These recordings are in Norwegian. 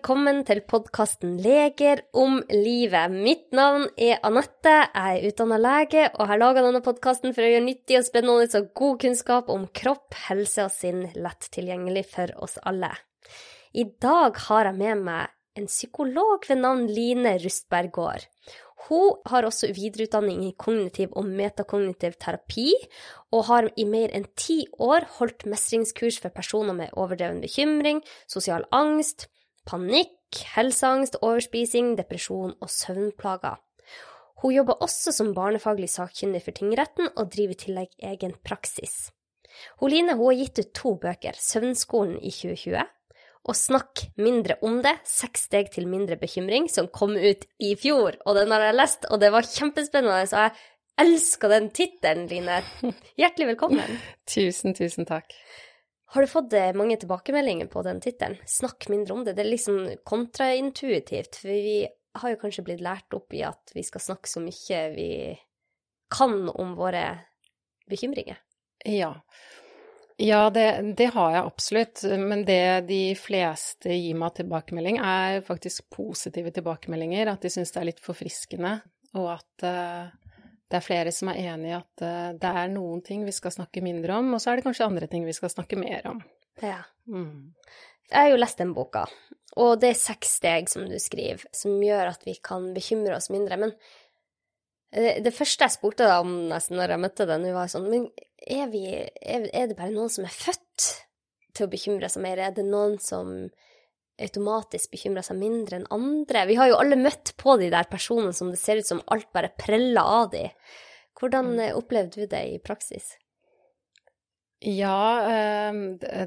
velkommen til podkasten Leger om livet. Mitt navn er Anette, jeg er utdanna lege og har laga denne podkasten for å gjøre nyttig og spennende og god kunnskap om kropp, helse og sinn lett tilgjengelig for oss alle. I dag har jeg med meg en psykolog ved navn Line Rustberg Gaard. Hun har også videreutdanning i kognitiv og metakognitiv terapi, og har i mer enn ti år holdt mestringskurs for personer med overdreven bekymring, sosial angst, panikk, helseangst, overspising, depresjon og søvnplager. Hun jobber også som barnefaglig sakkyndig for tingretten, og driver i tillegg egen praksis. Hun Line hun har gitt ut to bøker, Søvnskolen i 2020 og Snakk mindre om det, seks steg til mindre bekymring, som kom ut i fjor. Og den har jeg lest, og det var kjempespennende, så jeg elsker den tittelen, Line. Hjertelig velkommen. tusen, tusen takk. Har du fått eh, mange tilbakemeldinger på den tittelen? Snakk mindre om det. Det er liksom kontraintuitivt, for vi har jo kanskje blitt lært opp i at vi skal snakke så mye vi kan om våre bekymringer. Ja, ja, det, det, har jeg absolutt. Men det de fleste gir meg tilbakemelding, er faktisk positive tilbakemeldinger. At de syns det er litt forfriskende, og at uh, det er flere som er enig i at uh, det er noen ting vi skal snakke mindre om, og så er det kanskje andre ting vi skal snakke mer om. Ja. Mm. Jeg har jo lest den boka, og det er seks steg, som du skriver, som gjør at vi kan bekymre oss mindre. Men Eh, det første jeg spurte deg om nesten når jeg møtte deg, var sånn Men er, vi, er, er, det bare noen som er født til å bekymre seg mer? Er det noen som automatisk bekymrer seg mindre enn andre? Vi har jo alle møtt på de der personene som det ser ut som alt bare preller av de. Hvordan mm. eh, opplevde du det i praksis? Ja, eh,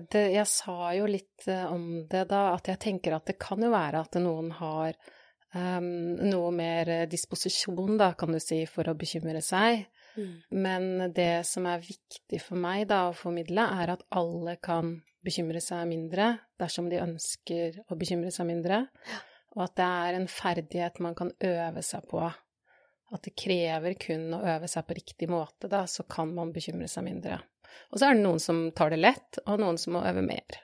det, jeg sa jo litt om det da, at jeg tenker at det kan jo være at noen har um, noe mer disposisjon, da, kan du si, for å bekymre seg. Mm. Men det som er viktig for meg da å formidle, er at alle kan bekymre seg mindre dersom de ønsker å bekymre seg mindre, og at det er en ferdighet man kan øve seg på. At det krever kun å øve seg på riktig måte, da, så kan man bekymre seg mindre. Og så er det noen som tar det lett, og noen som må øve mer.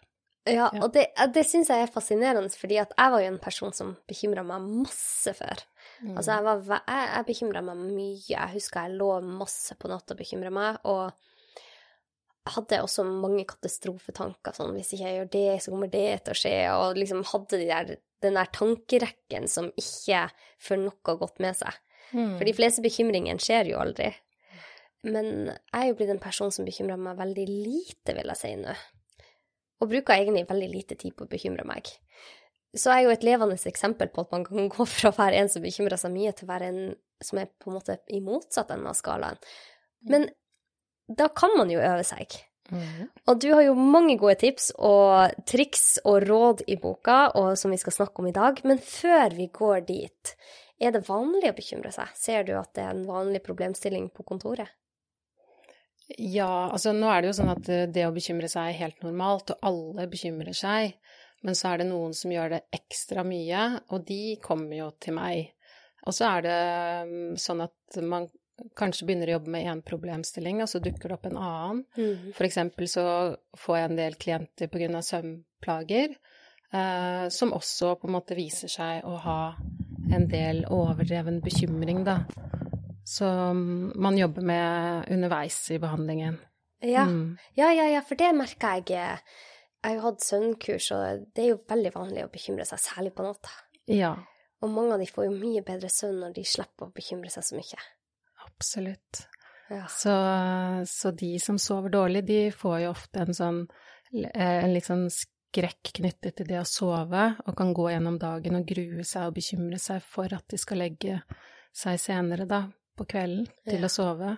Ja, og det, det syns jeg er fascinerende, fordi at jeg var jo en person som bekymra meg masse før. Mm. Altså, jeg, var, jeg, jeg bekymra meg mye. Jeg husker jeg lå masse på natta og bekymra meg, og hadde også mange katastrofetanker, sånn hvis ikke jeg gjør det, så kommer det til å skje, og liksom hadde de der, den der tankerekken som ikke får noe godt med seg. Mm. For de fleste bekymringene skjer jo aldri. Men jeg er jo blitt en person som bekymrer meg veldig lite, vil jeg si nå og bruker egentlig veldig lite tid på å bekymre meg. Så er jo et levende eksempel på at man kan gå fra å være en som bekymrer seg mye, til å være en som er på en måte i motsatt ende av skalaen. Men da kan man jo øve seg. Mm. Og du har jo mange gode tips og triks og råd i boka, og som vi skal snakke om i dag. Men før vi går dit, er det vanlig å bekymre seg? Ser du at det er en vanlig problemstilling på kontoret? Ja, altså nå er det jo sånn at eh, det å bekymre seg er helt normalt, og alle bekymrer seg. Men så er det noen som gjør det ekstra mye, og de kommer jo til meg. Og så er det mm, sånn at man kanskje begynner å jobbe med én problemstilling, og så dukker det opp en annen. Mm. For eksempel så får jeg en del klienter på grunn av søvnplager, eh, som også på en måte viser seg å ha en del overdreven bekymring, da som man jobber med underveis i behandlingen. Ja, mm. ja, ja, ja, for det merker jeg. Jeg har hatt søvnkurs, og det er jo veldig vanlig å bekymre seg, særlig på natta. Ja. Og mange av de får jo mye bedre søvn når de slipper å bekymre seg så mye. Absolutt. Ja. Så, så, de som sover dårlig, de får jo ofte en sånn en litt sånn skrekk knyttet til det å sove, og kan gå gjennom dagen og grue seg og bekymre seg for at de skal legge seg senere, da på kvelden til ja. å sove.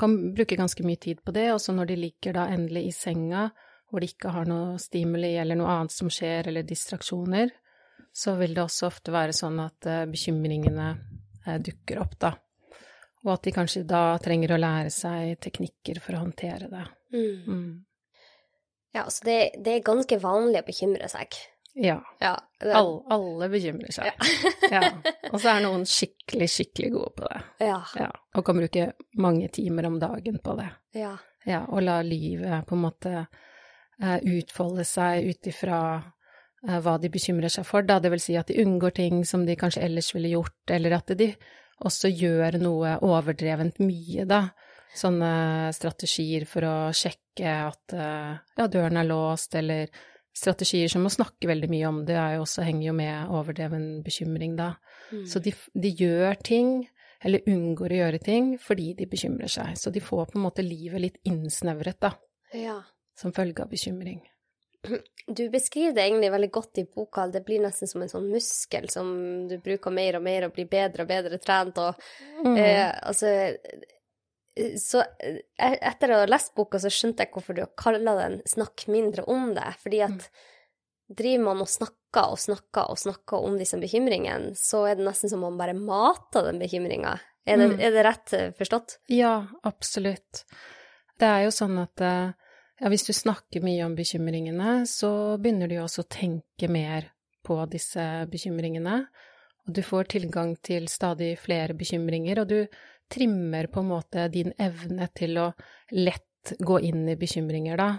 Kan bruke ganske mye tid på det, også når de ligger da endelig i senga, hvor de ikke har noe stimuli eller noe annet som skjer, eller distraksjoner, så vil det også ofte være sånn at uh, bekymringene uh, dukker opp, da. Og at de kanskje da trenger å lære seg teknikker for å håndtere det. Mm. Mm. Ja, så det, det, er ganske vanlig å bekymre seg. Ja. ja er... alle, alle, bekymrer seg. Ja. ja. Og så er noen skikkelig, skikkelig gode på det. Ja. ja. Og kan bruke mange timer om dagen på det. Ja. ja og la livet på en måte uh, utfolde seg ut ifra eh, hva de bekymrer seg for, da. Det vil si at de unngår ting som de kanskje ellers ville gjort, eller at de også gjør noe overdrevent mye, da. Sånne strategier for å sjekke at eh, ja, døren er låst, eller strategier som å snakke veldig mye om det, er jo også, henger jo med overdreven bekymring, da. Mm. Så de, de, gjør ting, eller unngår å gjøre ting, fordi de bekymrer seg. Så de får på en måte livet litt innsnevret, da. Ja. Som følge av bekymring. Du beskriver det egentlig veldig godt i boka. Det blir nesten som en sånn muskel som du bruker mer og mer og blir bedre og bedre trent. Og, mm. eh, altså, så eh, etter å ha lest boka, så skjønte jeg hvorfor du har kalla den 'Snakk mindre om det'. Fordi at mm. driver man og snakker og snakker og snakker om disse bekymringene, så er det nesten som om man bare mater den bekymringa. Er, mm. er, det rett eh, forstått? Ja, absolutt. Det er jo sånn at eh, ja, hvis du snakker mye om bekymringene, så begynner du jo også å tenke mer på disse bekymringene. Og du får tilgang til stadig flere bekymringer, og du trimmer på en måte din evne til å lett gå inn i bekymringer, da.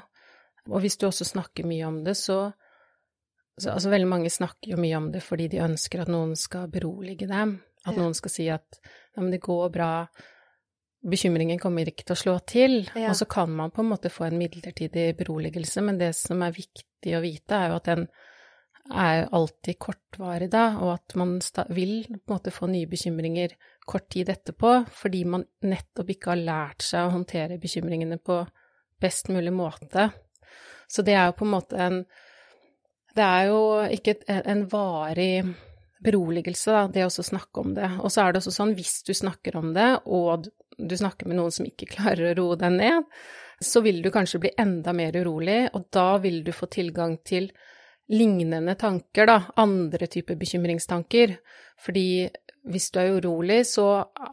Og hvis du også snakker mye om det, så, så Altså, veldig mange snakker jo mye om det fordi de ønsker at noen skal berolige dem. At noen skal si at 'nei, men det går bra, bekymringen kommer ikke til å slå til. Ja. Og så kan man på en måte få en midlertidig beroligelse, men det som er viktig å vite, er jo at den er alltid kortvarig da, og at man vil på en måte få nye bekymringer kort tid etterpå, fordi man nettopp ikke har lært seg å håndtere bekymringene på best mulig måte. Så det er jo på en måte en Det er jo ikke en varig beroligelse, da, det å snakke om det. Og så er det også sånn, hvis du snakker om det, og du snakker med noen som ikke klarer å roe deg ned, så vil du kanskje bli enda mer urolig, og da vil du få tilgang til lignende tanker, da, andre typer bekymringstanker. Fordi hvis du er urolig, så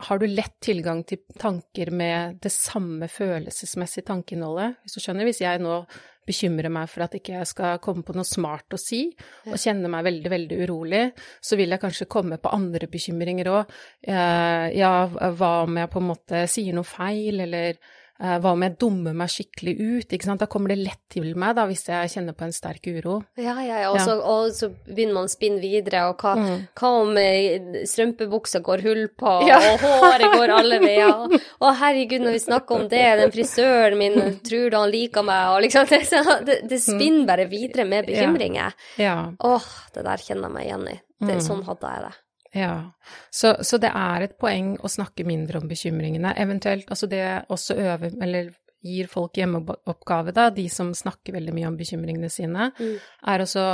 har du lett tilgang til tanker med det samme følelsesmessige tankeinnholdet. Hvis du skjønner, hvis jeg nå bekymrer meg for at ikke jeg skal komme på noe smart å si, og kjenner meg veldig, veldig urolig, så vil jeg kanskje komme på andre bekymringer òg. Eh, ja, hva om jeg på en måte sier noe feil, eller hva om jeg dummer meg skikkelig ut? Ikke sant? Da kommer det lett til meg da, hvis jeg kjenner på en sterk uro. Ja, ja, ja. Og, så, og så begynner man å spinne videre. Og hva, mm. hva om eh, strømpebuksa går hull på, ja. og håret går alle veier? Å herregud, når vi snakker om det, den frisøren min, tror du han liker meg? Og liksom, det, det spinner bare videre med bekymringer. Ja. Åh, det der kjenner jeg meg igjen i. Det, mm. Sånn hadde jeg det. Ja, så, så, det er et poeng å snakke mindre om bekymringene. Eventuelt altså det også øve, eller gir folk hjemmeoppgave, da, de som snakker veldig mye om bekymringene sine, mm. er også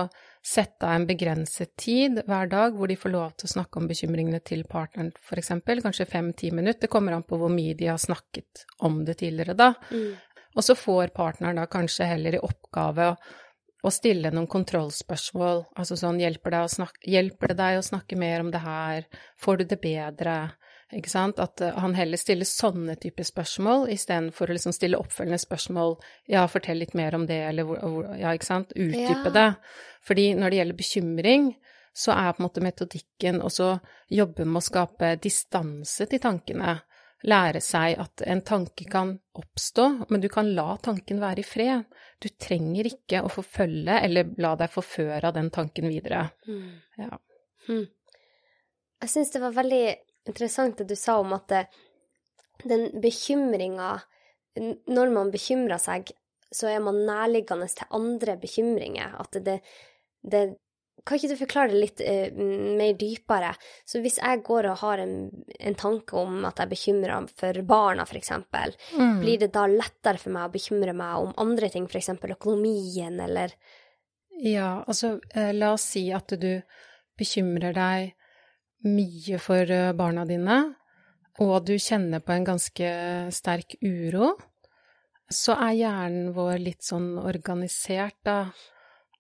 sette av en begrenset tid hver dag hvor de får lov til å snakke om bekymringene til partneren, eksempel, kanskje fem-ti minutter. Det kommer an på hvor mye de har snakket om det tidligere, da. Mm. Og så får partneren da kanskje heller i oppgave å å stille noen kontrollspørsmål, altså sånn hjelper det, snakke, hjelper det, deg å snakke mer om det her, får du det bedre, ikke sant, at uh, han heller stiller sånne typer spørsmål istedenfor å liksom stille oppfølgende spørsmål, ja, fortell litt mer om det, eller ja, ikke sant, utdype ja. det. Fordi når det gjelder bekymring, så er på en måte metodikken også jobbe med å skape distanse til tankene lære seg at en tanke kan oppstå, men du kan la tanken være i fred. Du trenger ikke å forfølge eller la deg forføre av den tanken videre. Mm. Ja. Mm. Jeg syns det var veldig interessant det du sa om at det, den bekymringa Når man bekymrer seg, så er man nærliggende til andre bekymringer. At det, det kan ikke du forklare det litt uh, mer dypere? Så hvis jeg går og har en, en tanke om at jeg er bekymra for barna, f.eks., mm. blir det da lettere for meg å bekymre meg om andre ting, f.eks. økonomien, eller Ja, altså, eh, la oss si at du bekymrer deg mye for eh, barna dine, og du kjenner på en ganske sterk uro, så er hjernen vår litt sånn organisert, da,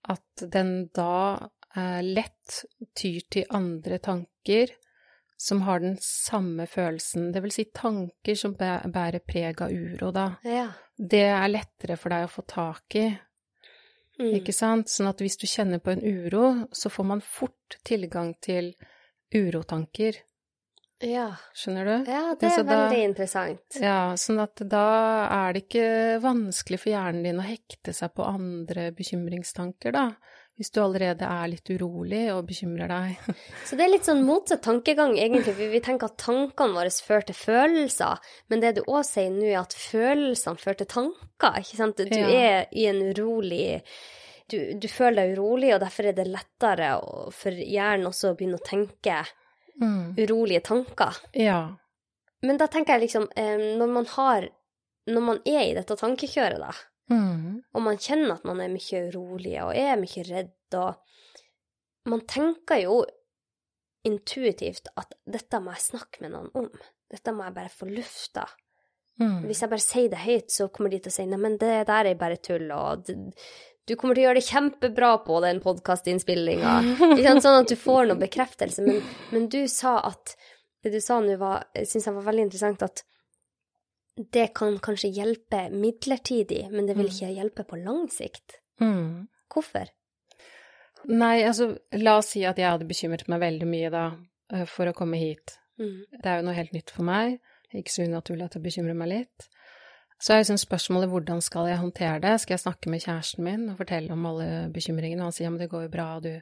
at den da eh, lett tyr til andre tanker som har den samme følelsen, det vil si tanker som bærer preg av uro, da. Ja. Det er lettere for deg å få tak i, mm. ikke sant? Sånn at hvis du kjenner på en uro, så får man fort tilgang til urotanker. Ja. Skjønner du? Ja, det er veldig da, interessant. Ja, sånn at da er det ikke vanskelig for hjernen din å hekte seg på andre bekymringstanker, da. Hvis du allerede er litt urolig og bekymrer deg. Så det er litt sånn motsatt tankegang, egentlig. For vi tenker at tankene våre fører til følelser. Men det du òg sier nå, er at følelsene fører til tanker. ikke sant? Du ja. er i en urolig du, du, føler deg urolig, og derfor er det lettere for hjernen også å begynne å tenke mm. urolige tanker. Ja. Men da tenker jeg liksom, når man har Når man er i dette tankekjøret, da, Mm. Og man kjenner at man er mye urolig og er mye redd, og man tenker jo intuitivt at dette må jeg snakke med noen om. Dette må jeg bare få lufta. Mm. Hvis jeg bare sier det høyt, så kommer de til å si nei, men det der er bare tull, og du kommer til å gjøre det kjempebra på den podkastinnspillinga. sånn at du får noe bekreftelse. Men, men, du sa at Det du sa nå, syns jeg var veldig interessant, at det kan kanskje hjelpe midlertidig, men det vil mm. ikke hjelpe på lang sikt. Mm. Hvorfor? Nei, altså, la oss si at jeg hadde bekymret meg veldig mye da eh, for å komme hit. Mm. Det er jo noe helt nytt for meg, ikke så unaturlig at det bekymrer meg litt. Så er liksom spørsmålet hvordan skal jeg håndtere det? Skal jeg snakke med kjæresten min og fortelle om alle bekymringene, og han sier ja, men det går jo bra, du,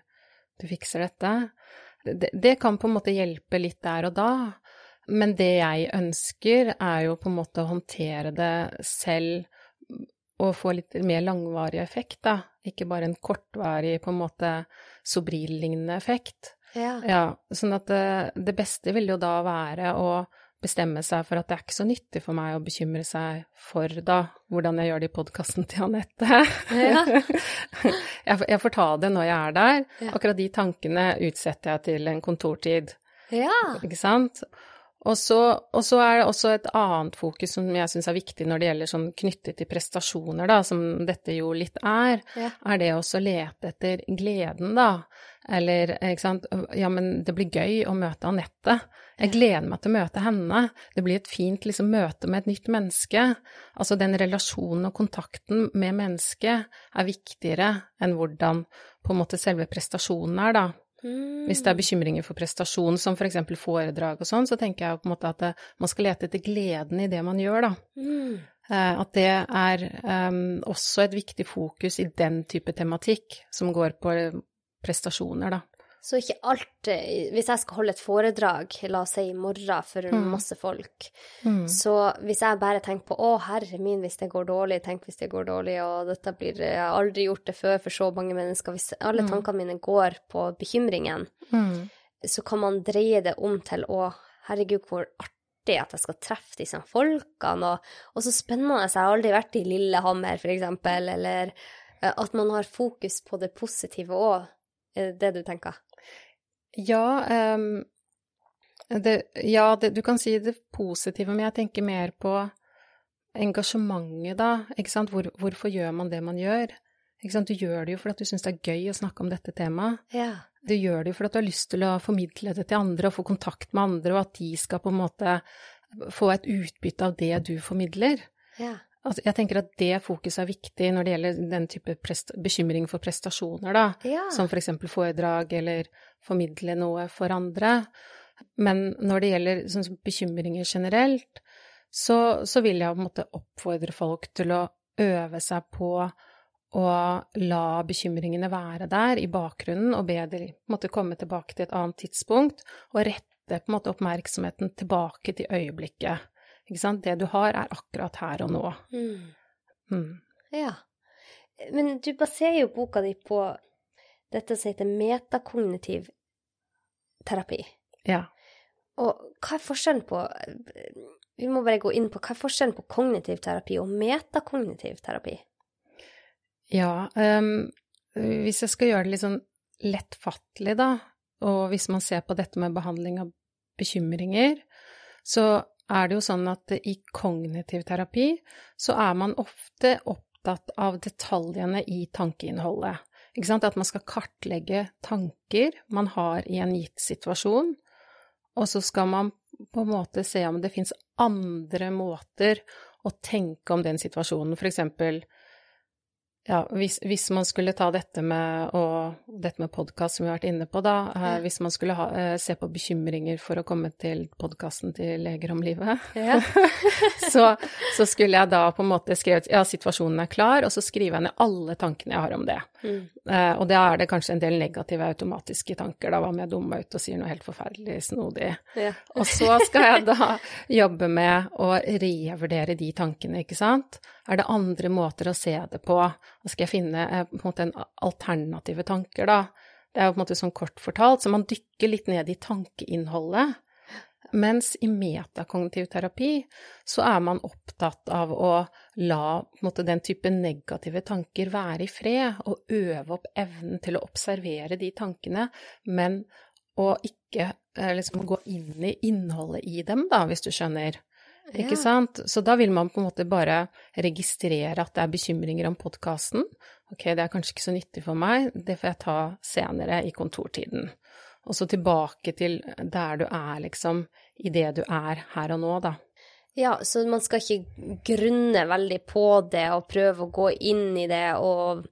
du fikser dette? Det, det kan på en måte hjelpe litt der og da, men det jeg ønsker, er jo på en måte å håndtere det selv og få litt mer langvarig effekt, da. Ikke bare en kortvarig, på en måte sobril-lignende effekt. Ja. ja. Sånn at det, det beste vil jo da være å bestemme seg for at det er ikke så nyttig for meg å bekymre seg for da hvordan jeg gjør det i podkasten til Anette. Ja. jeg, jeg, får ta det når jeg er der. Ja. Akkurat de tankene utsetter jeg til en kontortid. Ja. Ikke sant? Og så, og så, er det også et annet fokus som jeg syns er viktig når det gjelder sånn knyttet til prestasjoner, da, som dette jo litt er, ja. er det også å lete etter gleden, da. Eller, ikke sant, ja, men det blir gøy å møte Anette. Jeg gleder meg til å møte henne. Det blir et fint liksom, møte med et nytt menneske. Altså den relasjonen og kontakten med mennesket er viktigere enn hvordan på en måte selve prestasjonen er, da. Mm. Hvis det er bekymringer for prestasjon, som f.eks. For foredrag og sånn, så tenker jeg på en måte at det, man skal lete etter gleden i det man gjør, da. Mm. Eh, at det er um, også et viktig fokus i den type tematikk som går på prestasjoner, da. Så ikke alt eh, Hvis jeg skal holde et foredrag, la oss si i morgen, for mm. masse folk, mm. så hvis jeg bare tenker på 'Å, herre min, hvis det går dårlig', tenk hvis det går dårlig, og dette blir Jeg har aldri gjort det før for så mange mennesker. Hvis alle mm. tankene mine går på bekymringen, mm. så kan man dreie det om til 'Å, herregud, hvor artig' at jeg skal treffe disse folkene, og, og så spennende. Jeg har aldri vært i Lillehammer, for eksempel, eller eh, at man har fokus på det positive òg, det du tenker? Ja, um, det, ja det, du kan si det positive, men jeg tenker mer på engasjementet, da. Ikke sant? Hvor, hvorfor gjør man det man gjør? Ikke sant? Du gjør det jo fordi du syns det er gøy å snakke om dette temaet. Ja. Du gjør det jo fordi du har lyst til å formidle det til andre og få kontakt med andre, og at de skal på en måte få et utbytte av det du formidler. Ja. Altså, jeg tenker at det fokuset er viktig når det gjelder den type bekymring for prestasjoner, da. Ja. Som for eksempel foredrag eller formidle noe for andre. Men når det gjelder sånn, bekymringer generelt, så, så, vil jeg på en måte oppfordre folk til å øve seg på å la bekymringene være der i bakgrunnen, og be dem måtte komme tilbake til et annet tidspunkt, og rette på en måte oppmerksomheten tilbake til øyeblikket. Ikke sant? Det du har, er akkurat her og nå. Mm. Mm. Ja. Men du baserer jo boka di på dette som heter metakognitiv terapi. Ja. Og hva er forskjellen på Vi må bare gå inn på hva er forskjellen på kognitiv terapi og metakognitiv terapi? Ja, um, hvis jeg skal gjøre det litt sånn lettfattelig, da, og hvis man ser på dette med behandling av bekymringer, så er det jo sånn at i kognitiv terapi så er man ofte opptatt av detaljene i tankeinnholdet. Ikke sant? At man skal kartlegge tanker man har i en gitt situasjon, og så skal man på en måte se om det fins andre måter å tenke om den situasjonen. For eksempel ja, hvis, hvis, man skulle ta dette med, og, dette med podkast som vi har vært inne på, da, eh, ja. hvis man skulle ha, eh, se på bekymringer for å komme til podkasten til Leger om livet, ja. så, så, skulle jeg da på en måte skrevet ja, situasjonen er klar, og så skriver jeg ned alle tankene jeg har om det. Mm. Eh, og da er det kanskje en del negative automatiske tanker, da, hva om jeg dummer ut og sier noe helt forferdelig snodig. og så skal jeg da jobbe med å revurdere de tankene, ikke sant. Er det andre måter å se det på? Da skal jeg finne eh, på en måte en alternative tanker, da. Det er jo på en måte sånn kort fortalt, så man dykker litt ned i tankeinnholdet. Mens i metakognitiv terapi så er man opptatt av å la måte, den type negative tanker være i fred, og øve opp evnen til å observere de tankene, men å ikke eh, liksom gå inn i innholdet i dem, da, hvis du skjønner. Ikke sant? Så da vil man på en måte bare registrere at det er bekymringer om podkasten. Ok, det er kanskje ikke så nyttig for meg, det får jeg ta senere i kontortiden. Og så tilbake til der du er, liksom, i det du er her og nå, da. Ja, så man skal ikke grunne veldig på det og prøve å gå inn i det og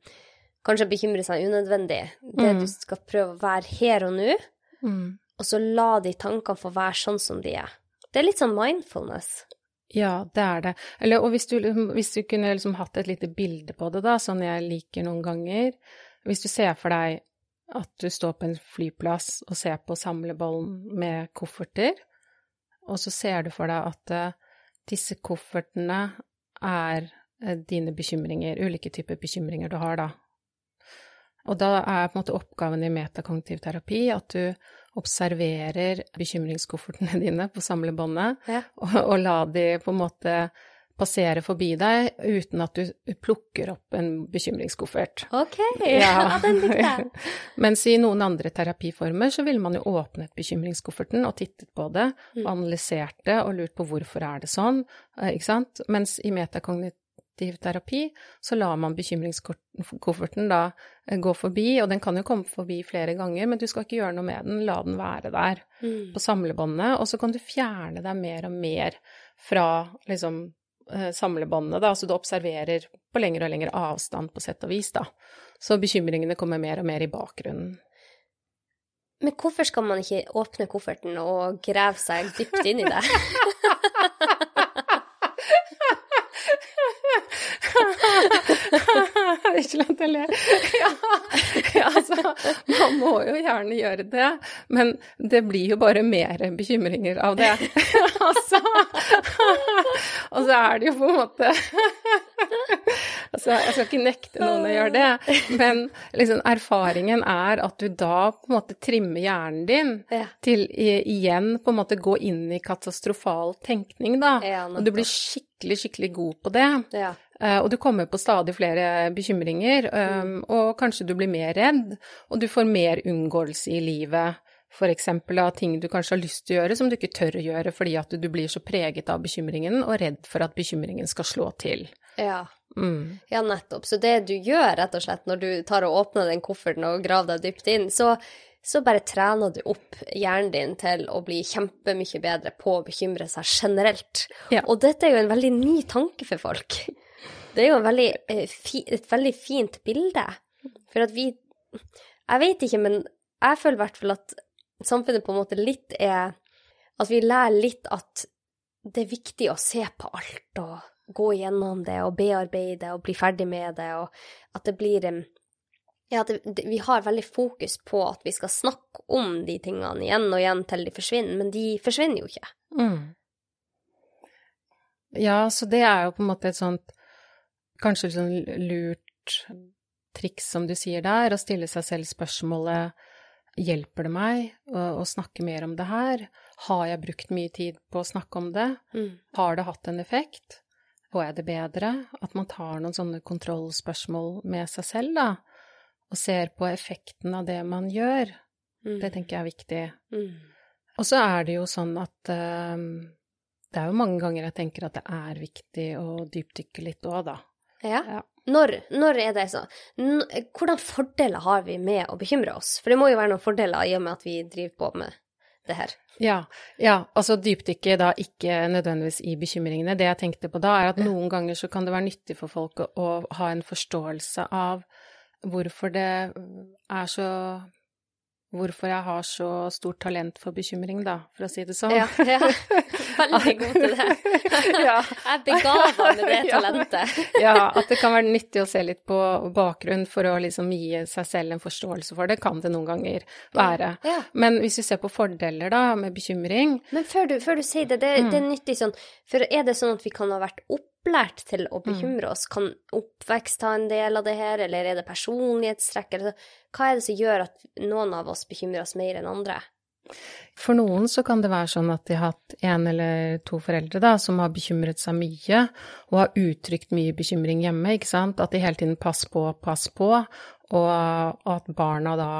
kanskje bekymre seg unødvendig. Det mm. du skal prøve å være her og nå, mm. og så la de tankene få være sånn som de er. Det er litt sånn mindfulness. Ja, det er det. Eller, og hvis du, hvis du kunne liksom hatt et lite bilde på det, da, sånn jeg liker noen ganger Hvis du ser for deg at du står på en flyplass og ser på samlebollen med kofferter, og så ser du for deg at uh, disse koffertene er uh, dine bekymringer, ulike typer bekymringer du har, da. Og da er på en måte oppgaven i metakognitiv terapi at du observerer bekymringskoffertene dine på samlebåndet, ja. og, og, la de på en måte passere forbi deg uten at du plukker opp en bekymringskoffert. Ok, ja, den likte jeg. Mens i noen andre terapiformer så ville man jo åpnet bekymringskofferten og tittet på det, og mm. analysert det og lurt på hvorfor er det sånn, eh, ikke sant. Mens i metakognitiv aktiv terapi, så lar man bekymringskofferten da eh, gå forbi, og den kan jo komme forbi flere ganger, men du skal ikke gjøre noe med den, la den være der mm. på samlebåndet, og så kan du fjerne deg mer og mer fra liksom eh, samlebåndet, da, så du observerer på lengre og lengre avstand på sett og vis, da. Så bekymringene kommer mer og mer i bakgrunnen. Men hvorfor skal man ikke åpne kofferten og grave seg dypt inn i det? ikke til å le. Ja, ja, altså, man må jo gjerne gjøre det, men det blir jo bare mer bekymringer av det. altså, og så er det jo på en måte Altså, jeg skal ikke nekte noen å gjøre det, men liksom, erfaringen er at du da på en måte trimmer hjernen din ja. til igjen på en måte gå inn i katastrofal tenkning, da. Ja, og du blir skikkelig, skikkelig god på det. Ja. Uh, og du kommer på stadig flere bekymringer, um, mm. og kanskje du blir mer redd, og du får mer unngåelse i livet. Eksempel av ting du kanskje har lyst til å gjøre som du ikke tør å gjøre fordi at du blir så preget av bekymringen og redd for at bekymringen skal slå til. Ja. Mm. Ja, nettopp. Så det du gjør, rett og slett, når du tar og åpner den kofferten og graver deg dypt inn, så, så bare trener du opp hjernen din til å bli kjempemye bedre på å bekymre seg generelt. Ja. Og dette er jo en veldig ny tanke for folk. Det er jo veldig, eh, et veldig fint bilde. For at vi Jeg vet ikke, men jeg føler i hvert fall at samfunnet på en måte litt er At vi lærer litt at det er viktig å se på alt og gå gjennom det og bearbeide og bli ferdig med det, og at det blir ja, at vi har veldig fokus på at vi skal snakke om de tingene igjen og igjen til de forsvinner, men de forsvinner jo ikke. Mm. Ja, så det er jo på en måte et sånt kanskje sånn lurt triks, som du sier der, å stille seg selv spørsmålet Hjelper det meg å, å, snakke mer om det her? Har jeg brukt mye tid på å snakke om det? Mm. Har det hatt en effekt? Får jeg det bedre? At man tar noen sånne kontrollspørsmål med seg selv, da, og ser på effekten av det man gjør. Mm. Det tenker jeg er viktig. Mm. Og så er det jo sånn at uh, det er jo mange ganger jeg tenker at det er viktig å dypdykke litt òg, da. Ja. ja. Når, når, er det sånn? Hvordan fordeler har vi med å bekymre oss? For det må jo være noen fordeler i og med at vi driver på med det her. Ja, ja, altså dypdykke da ikke nødvendigvis i bekymringene. Det jeg tenkte på da, er at noen ganger så kan det være nyttig for folk å, å ha en forståelse av hvorfor det er så hvorfor jeg har så stort talent for bekymring, da, for å si det sånn. Ja, ja. veldig god til det. ja. Jeg er begava med det talentet. ja, at det kan være nyttig å se litt på bakgrunn for å liksom gi seg selv en forståelse for det, kan det noen ganger være. Ja. Men hvis vi ser på fordeler da, med bekymring Men før du, før du sier det, det, mm. det er nyttig sånn, for er det sånn at vi kan ha vært opp opplært til å mm. bekymre oss? Kan oppvekst ta en del av det her, eller er det personlighetstrekk? Hva er det som gjør at noen av oss bekymrer oss mer enn andre? For noen så kan det være sånn at de har hatt en eller to foreldre da, som har bekymret seg mye, og har uttrykt mye bekymring hjemme, ikke sant, at de hele tiden pass på, pass på, og at barna da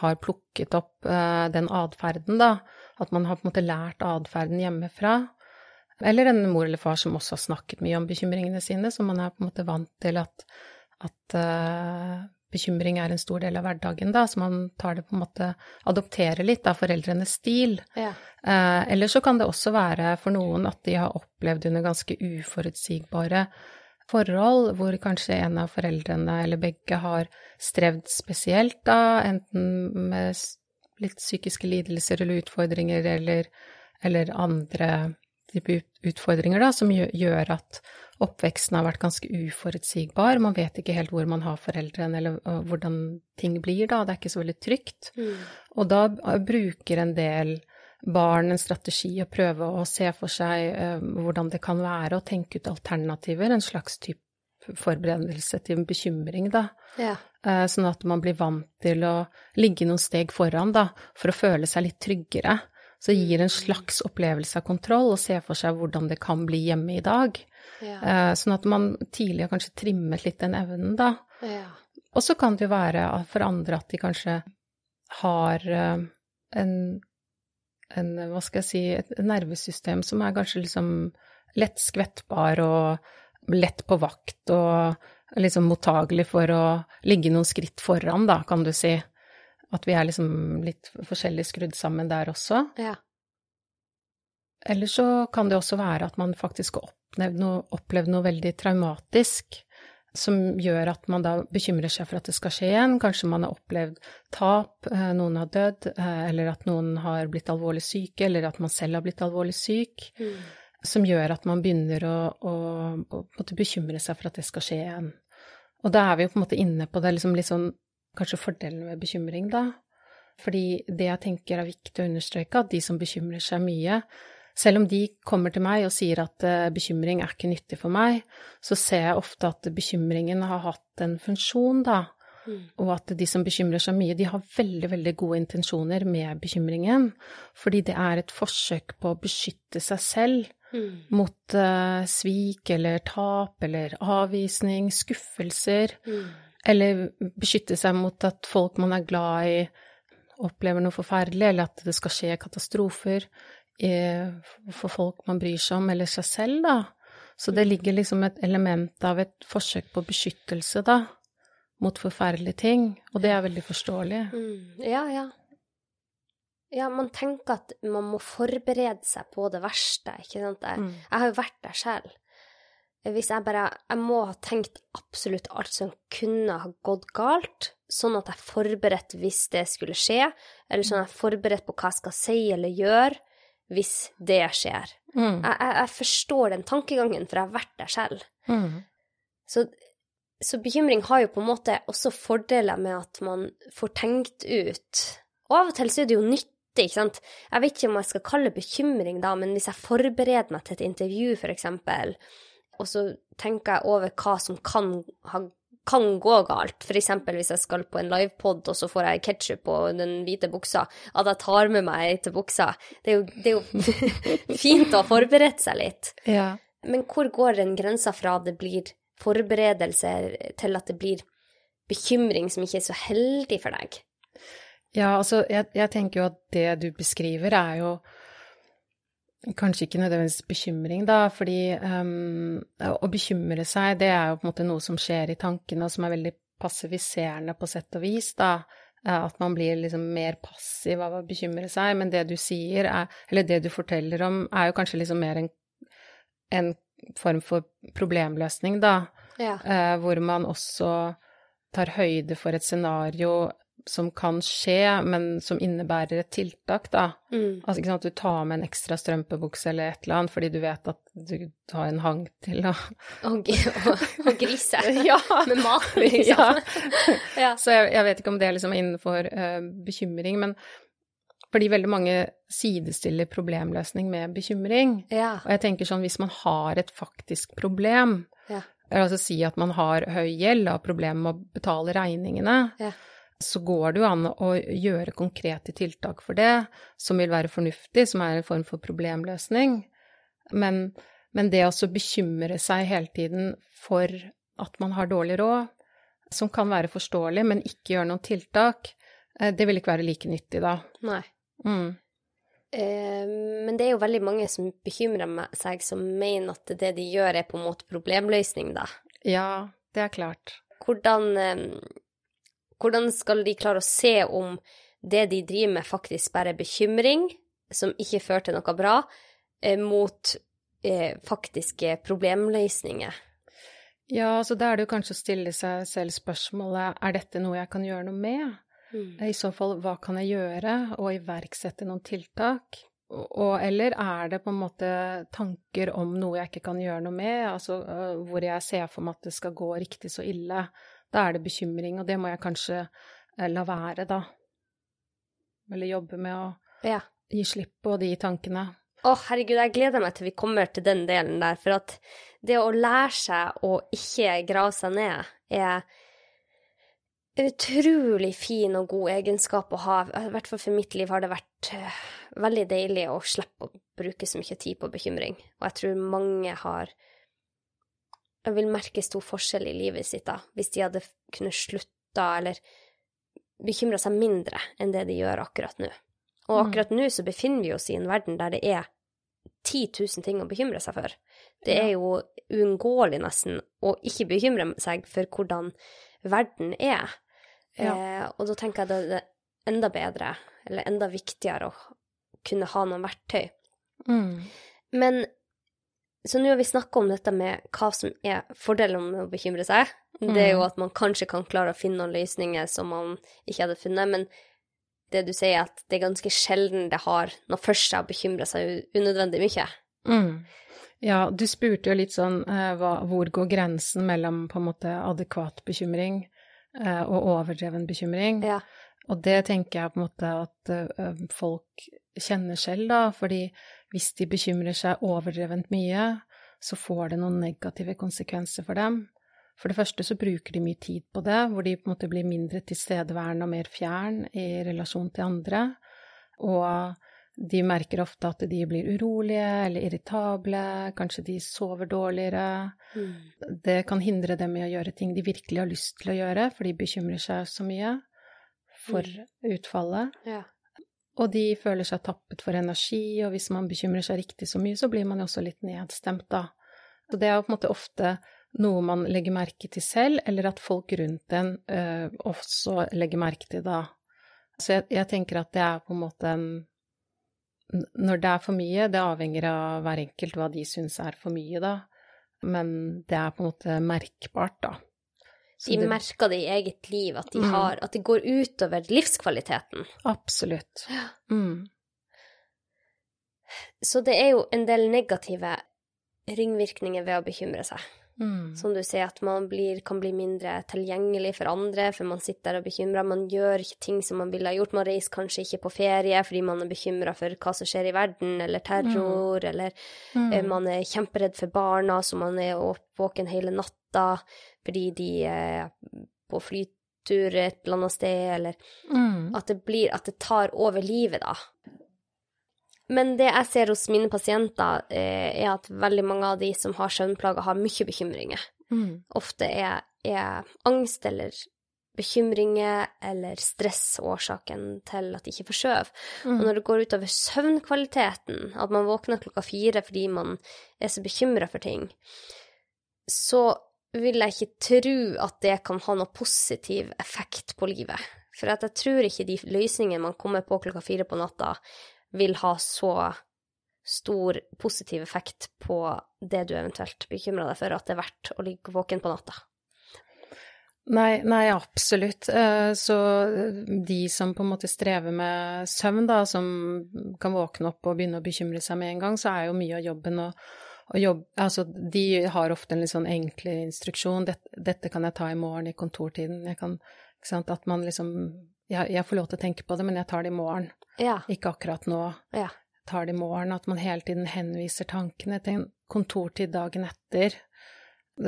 har plukket opp uh, den atferden, da, at man har på en måte lært atferden hjemmefra. Eller en mor eller far som også har snakket mye om bekymringene sine, så man er på en måte vant til at, at uh, bekymring er en stor del av hverdagen, da, så man tar det på en måte Adopterer litt av foreldrenes stil. Ja. Uh, eller så kan det også være for noen at de har opplevd under ganske uforutsigbare forhold, hvor kanskje en av foreldrene eller begge har strevd spesielt, da, enten med litt psykiske lidelser eller utfordringer eller, eller andre type utfordringer da, som gjør at oppveksten har vært ganske uforutsigbar. Man vet ikke helt hvor man har foreldrene, eller hvordan ting blir da. Det er ikke så veldig trygt. Mm. Og da bruker en del barn en strategi å prøve å se for seg eh, hvordan det kan være å tenke ut alternativer, en slags type forberedelse til bekymring, da. Ja. Eh, sånn at man blir vant til å ligge noen steg foran, da, for å føle seg litt tryggere. Så gir en slags opplevelse av kontroll, og ser for seg hvordan det kan bli hjemme i dag. Ja. Eh, sånn at man tidlig har kanskje trimmet litt den evnen, da. Ja. Og så kan det jo være for andre at de kanskje har eh, en, en hva skal jeg si, et nervesystem som er kanskje liksom lett skvettbar og lett på vakt og liksom mottagelig for å ligge noen skritt foran, da, kan du si. At vi er liksom litt forskjellig skrudd sammen der også. Ja. Eller så kan det også være at man faktisk har noe, opplevd noe veldig traumatisk som gjør at man da bekymrer seg for at det skal skje igjen. Kanskje man har opplevd tap, eh, noen har dødd, eh, eller at noen har blitt alvorlig syke, eller at man selv har blitt alvorlig syk. Mm. Som gjør at man begynner å, å, å bekymre seg for at det skal skje igjen. Og da er vi jo på en måte inne på det liksom litt sånn kanskje fordelen med bekymring, da. Fordi det jeg tenker er viktig å understreke, at de som bekymrer seg mye, selv om de kommer til meg og sier at uh, bekymring er ikke nyttig for meg, så ser jeg ofte at bekymringen har hatt en funksjon, da. Mm. Og at de som bekymrer seg mye, de har veldig, veldig gode intensjoner med bekymringen. Fordi det er et forsøk på å beskytte seg selv mm. mot uh, svik eller tap eller avvisning, skuffelser. Mm. Eller beskytte seg mot at folk man er glad i, opplever noe forferdelig, eller at det skal skje katastrofer for folk man bryr seg om, eller seg selv, da. Så det ligger liksom et element av et forsøk på beskyttelse, da, mot forferdelige ting, og det er veldig forståelig. Mm, ja, ja. Ja, man tenker at man må forberede seg på det verste, ikke sant. Jeg, mm. jeg har jo vært der selv hvis jeg bare Jeg må ha tenkt absolutt alt som kunne ha gått galt, sånn at jeg er forberedt hvis det skulle skje, eller sånn at jeg er forberedt på hva jeg skal si eller gjøre hvis det skjer. Mm. Jeg, jeg, jeg, forstår den tankegangen, for jeg har vært der selv. Mm. Så, så, bekymring har jo på en måte også fordeler med at man får tenkt ut Og av og til så er det jo nyttig, ikke sant. Jeg vet ikke om jeg skal kalle det bekymring, da, men hvis jeg forbereder meg til et intervju, for eksempel, og så tenker jeg over hva som kan, ha, kan gå galt. Eksempel hvis jeg skal på en livepod, og så får jeg ketsjup på den hvite buksa, at jeg tar med meg ei til buksa. Det er jo, det er jo fint å ha forberedt seg litt. Ja. Men hvor går den grensa fra det blir forberedelser, til at det blir bekymring som ikke er så heldig for deg? Ja, altså, jeg, jeg tenker jo at det du beskriver, er jo Kanskje ikke nødvendigvis bekymring, da, fordi um, å bekymre seg, det er jo på en måte noe som skjer i tankene, og som er veldig passiviserende på sett og vis, da. at man blir liksom mer passiv av å bekymre seg. Men det du sier, er, eller det du forteller om, er jo kanskje liksom mer en, en form for problemløsning, da. Ja. Uh, hvor man også tar høyde for et scenario som kan skje, men som innebærer et tiltak, da. Mm. Altså ikke sant, at du tar med en ekstra strømpebukse eller et eller annet fordi du vet at du har en hang til å Og, og, og grise Ja. med mat, liksom. ja. Så jeg, jeg vet ikke om det er liksom innenfor uh, bekymring, men fordi veldig mange sidestiller problemløsning med bekymring. Ja. Og jeg tenker sånn, hvis man har et faktisk problem, Ja. altså si at man har høy gjeld og har problemer med å betale regningene, Ja. Så går det jo an å gjøre konkrete tiltak for det, som vil være fornuftig, som er en form for problemløsning. Men, men det å bekymre seg hele tiden for at man har dårlig råd, som kan være forståelig, men ikke gjøre noen tiltak, eh, det vil ikke være like nyttig da. Nei. Mm. Eh, men det er jo veldig mange som bekymrer seg, som mener at det de gjør, er på en måte problemløsning, da. Ja, det er klart. Hvordan, eh, hvordan skal de klare å se om det de driver med, faktisk bare er bekymring, som ikke fører til noe bra, eh, mot eh, faktiske problemløsninger? Ja, så da er det jo kanskje å stille seg selv spørsmålet er dette noe jeg kan gjøre noe med? I så fall, hva kan jeg gjøre, og iverksette noen tiltak? Og, eller er det på en måte tanker om noe jeg ikke kan gjøre noe med, altså øh, hvor jeg ser for meg at det skal gå riktig så ille? Da er det bekymring, og det må jeg kanskje eh, la være, da. Eller jobbe med å Ja. gi slipp på de tankene. Å, herregud, jeg gleder meg til vi kommer til den delen der, for at det å lære seg å ikke grave seg ned, er en utrolig fin og god egenskap å ha. I hvert fall for mitt liv har det vært eh, veldig deilig å slippe å bruke så mye tid på bekymring, og jeg tror mange har Jeg vil merke stor forskjell i livet sitt da, hvis de hadde kunnet slutta eller bekymra seg mindre enn det de gjør akkurat nå. Og Mm. akkurat nå så befinner vi oss i en verden der det er 10 000 ting å bekymre seg for. Det er jo uunngåelig nesten å ikke bekymre seg for hvordan verden er. Ja. Eh, og da tenker jeg det er enda bedre, eller enda viktigere, å kunne ha noen verktøy. Mm. Men så nå har vi snakka om dette med hva som er fordelen med å bekymre seg. Det er jo Mm. at man kanskje kan klare å finne noen løsninger som man ikke hadde funnet, men det du sier, er at det er ganske sjelden det har noe for seg å bekymre seg unødvendig mye. Mm. Ja, du spurte jo litt sånn eh, hva, hvor går grensen mellom på en måte adekvat bekymring eh, og overdreven bekymring? Ja. Og det tenker jeg på en måte at eh, folk kjenner selv, da, fordi hvis de bekymrer seg overdrevent mye, så får det noen negative konsekvenser for dem. For det første så bruker de mye tid på det, hvor de på en måte blir mindre tilstedeværende og mer fjern i relasjon til andre. Og de merker ofte at de blir urolige eller irritable, kanskje de sover dårligere. Det kan hindre dem i å gjøre ting de virkelig har lyst til å gjøre, for de bekymrer seg så mye for utfallet. Ja. Og de føler seg tappet for energi, og hvis man bekymrer seg riktig så mye, så blir man jo også litt nedstemt, da. Så det er jo på en måte ofte noe man legger merke til selv, eller at folk rundt en uh, også legger merke til da. Så jeg, jeg tenker at det er på en måte en Når det er for mye, det avhenger av hver enkelt hva de syns er for mye, da. Men det er på en måte merkbart, da. Så De det- merker det i eget liv, at, de Mm. har, at det går utover livskvaliteten. Absolutt. Mm. Så det er jo en del negative ringvirkninger ved å bekymre seg. Mm. Som du sier, at man blir, kan bli mindre tilgjengelig for andre, for man sitter der og bekymrer. Man gjør ikke ting som man ville ha gjort. Man reiser kanskje ikke på ferie fordi man er bekymra for hva som skjer i verden, eller terror, eller Mm. eh, man er kjemperedd for barna, så man er våken hele natta fordi de er på flytur et eller annet sted, eller Mm. at det blir At det tar over livet, da. Men det jeg ser hos mine pasienter, eh, er at veldig mange av de som har søvnplager, har mye bekymringer. Mm. Ofte er, er angst eller bekymringer eller stress årsaken til at de ikke får sove. Og Mm. når det går utover søvnkvaliteten, at man våkner klokka fire fordi man er så bekymra for ting, så vil jeg ikke tro at det kan ha noe positiv effekt på livet. For jeg tror ikke de løsningene man kommer på klokka fire på natta, vil ha så stor positiv effekt på det du eventuelt bekymrer deg for, at det er verdt å ligge våken på natta. Nei, nei, absolutt. Eh, så de som på en måte strever med søvn, da, som kan våkne opp og begynne å bekymre seg med en gang, så er jo mye av jobben å jobb, altså, de har ofte en litt sånn enkel instruksjon. Dette, dette, kan jeg ta i morgen i kontortiden. Kan, at man liksom jeg, jeg, får lov til å tenke på det, men jeg tar det i morgen. Ja. Ikke akkurat nå. Ja. Tar det i morgen. At man hele tiden henviser tankene til en kontortid dagen etter.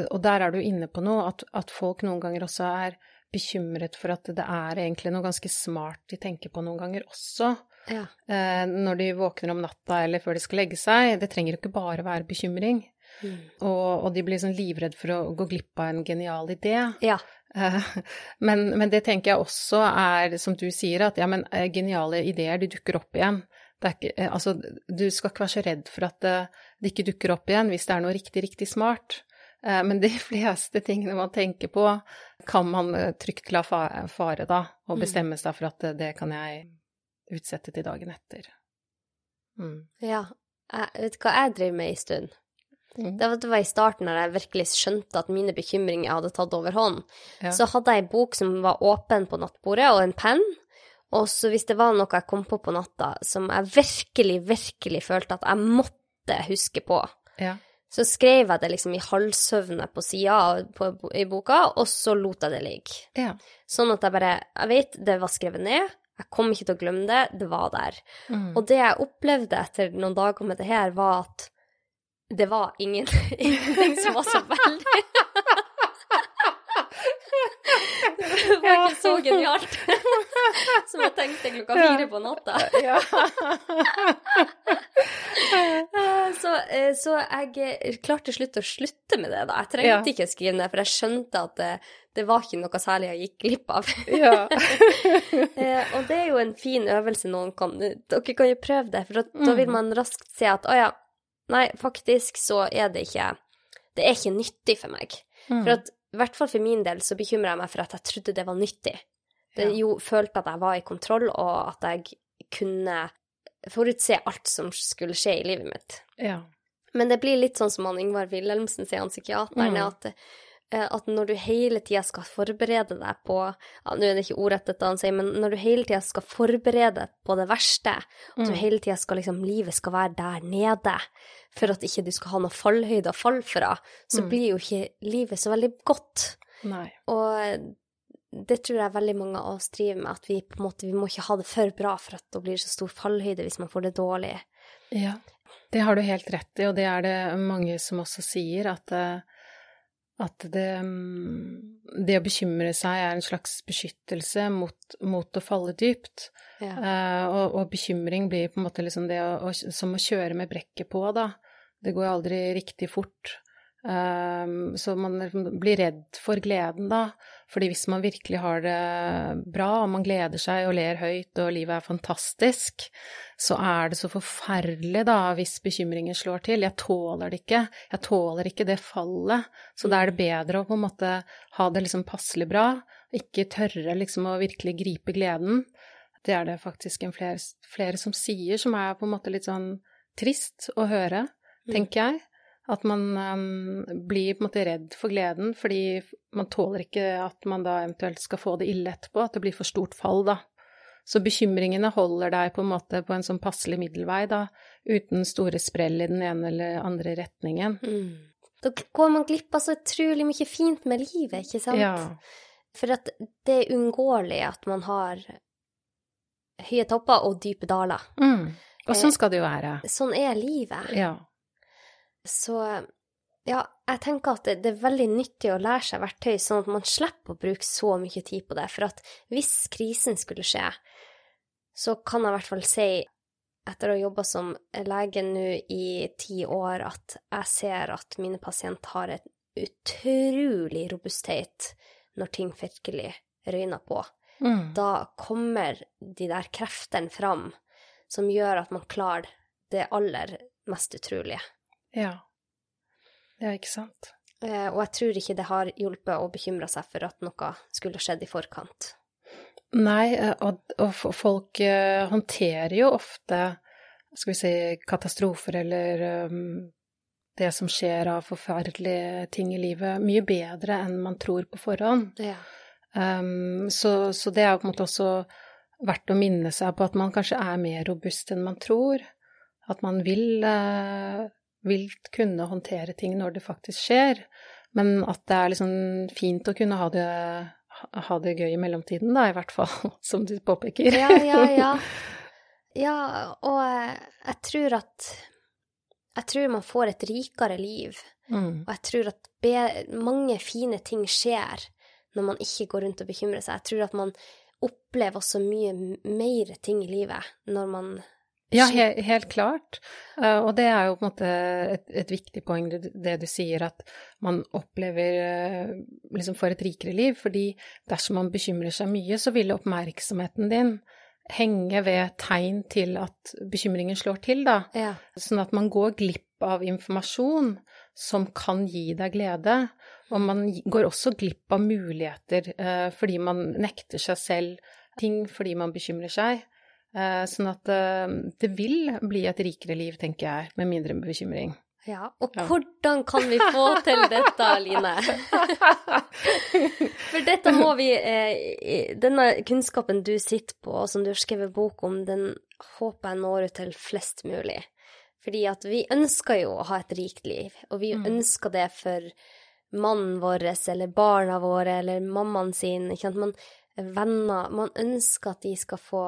Og der er du inne på noe, at, at folk noen ganger også er bekymret for at det er egentlig noe ganske smart de tenker på noen ganger også. Ja. Eh, når de våkner om natta eller før de skal legge seg. Det trenger jo ikke bare være bekymring. Mm. Og, og, de blir sånn livredd for å gå glipp av en genial idé. Ja. Eh, men, men, det tenker jeg også er, som du sier, at ja, men eh, geniale ideer, de dukker opp igjen. Ikke, altså, du skal ikke være så redd for at det, det, ikke dukker opp igjen hvis det er noe riktig, riktig smart. Men de fleste tingene man tenker på, kan man trygt la fare, da, og mm. bestemme seg for at det kan jeg utsette til dagen etter. Mm. Ja. Jeg, vet du hva jeg driver med i stund? Mm. Det, var, det, var, i starten når jeg virkelig skjønte at mine bekymringer hadde tatt overhånd. Ja. Så hadde jeg ei bok som var åpen på nattbordet, og en penn. Og så hvis det var noe jeg kom på på natta som jeg virkelig, virkelig følte at jeg måtte huske på, ja. så skrev jeg det liksom i halvsøvne på sida i boka, og så lot jeg det ligge. Ja. Sånn at jeg bare Jeg vet det var skrevet ned, jeg kom ikke til å glemme det, det var der. Mm. Og det jeg opplevde etter noen dager med det her, var at det var ingen, ingenting som var så veldig Det var ikke så genialt som jeg tenkte klokka fire på natta. så, eh, så, jeg eh, klarte til slutt å slutte med det, da. Jeg trengte ikke å skrive ned, for jeg skjønte at det, var ikke noe særlig jeg gikk glipp av. Eh, og det er jo en fin øvelse noen kan Dere kan jo prøve det, for da vil mm. man raskt se at å ja, nei, faktisk så er det ikke Det er ikke nyttig for meg. Mm. For at i hvert fall for min del så bekymrer jeg meg for at jeg trodde det var nyttig. Det jo følte at jeg var i kontroll, og at jeg kunne forutse alt som skulle skje i livet mitt. Ja. Men det blir litt sånn som han Ingvar Wilhelmsen sier, han psykiateren, mm. at at når du hele tida skal forberede deg på ja, Nå er det ikke ordrett dette han sier, men når du hele tida skal forberede deg på det verste, at du mm. hele tida skal liksom Livet skal være der nede for at ikke du skal ha noe fallhøyde å falle fra, så mm. blir jo ikke livet så veldig godt. Nei. Og det tror jeg veldig mange av oss driver med, at vi på en måte vi må ikke ha det for bra for at det blir så stor fallhøyde hvis man får det dårlig. Ja, det har du helt rett i, og det er det mange som også sier, at uh at det, mm, det, å bekymre seg er en slags beskyttelse mot, mot å falle dypt. Ja. Uh, og, og, bekymring blir på en måte liksom det å, å, som å kjøre med brekket på, da. Det går aldri riktig fort. Um, så man liksom blir redd for gleden, da. Fordi hvis man virkelig har det bra, og man gleder seg og ler høyt, og livet er fantastisk, så er det så forferdelig, da, hvis bekymringer slår til. Jeg tåler det ikke. Jeg tåler ikke det fallet. Så da er det bedre å på en måte ha det liksom passelig bra, ikke tørre liksom å virkelig gripe gleden. Det er det faktisk en flere, flere som sier, som er på en måte litt sånn trist å høre, mm. tenker jeg. At man um, blir på en måte redd for gleden, fordi man tåler ikke at man da eventuelt skal få det ille etterpå, at det blir for stort fall, da. Så bekymringene holder deg på en måte på en sånn passelig middelvei, da, uten store sprell i den ene eller andre retningen. Mm. Da går man glipp av så utrolig mye fint med livet, ikke sant? Ja. For at det er uunngåelig at man har høye topper og dype daler. Mm. Og sånn skal det jo være. Sånn er livet. Ja. Så ja, jeg tenker at det, det, er veldig nyttig å lære seg verktøy, sånn at man slipper å bruke så mye tid på det. For at hvis krisen skulle skje, så kan jeg i hvert fall si, etter å ha jobba som lege nå i ti år, at jeg ser at mine pasienter har et utrolig robusthet når ting virkelig røyner på. Mm. Da kommer de der kreftene fram som gjør at man klarer det aller mest utrolige. Ja. Ja, ikke sant. Eh, og jeg tror ikke det har hjulpet å bekymre seg for at noe skulle skjedd i forkant. Nei, og, og folk uh, håndterer jo ofte skal vi si katastrofer eller um, det som skjer av forferdelige ting i livet, mye bedre enn man tror på forhånd. Ja. Um, så, så, det er på en måte også verdt å minne seg på at man kanskje er mer robust enn man tror. At man vil, uh, vil kunne håndtere ting når det faktisk skjer, men at det er liksom fint å kunne ha det, ha det gøy i mellomtiden, da, i hvert fall, som du påpeker. Ja, ja, ja. Ja, og jeg tror at Jeg tror man får et rikere liv. Mm. Og jeg tror at be, mange fine ting skjer når man ikke går rundt og bekymrer seg. Jeg tror at man opplever også mye mer ting i livet når man ja, he helt klart. Uh, og det er jo på en måte et, et viktig poeng, det, det, du sier, at man opplever uh, liksom får et rikere liv. Fordi dersom man bekymrer seg mye, så vil oppmerksomheten din henge ved tegn til at bekymringen slår til, da. Ja. Sånn at man går glipp av informasjon som kan gi deg glede. Og man går også glipp av muligheter uh, fordi man nekter seg selv ting fordi man bekymrer seg. Eh, sånn at eh, det vil bli et rikere liv, tenker jeg, med mindre bekymring. Ja, og ja. hvordan kan vi få til dette, Line? For dette må vi eh, Denne kunnskapen du sitter på, og som du har skrevet bok om, den håper jeg når ut til flest mulig. Fordi at vi ønsker jo å ha et rikt liv, og vi mm. ønsker det for mannen vår eller barna våre eller mammaen sin, ikke sant. Man, venner Man ønsker at de skal få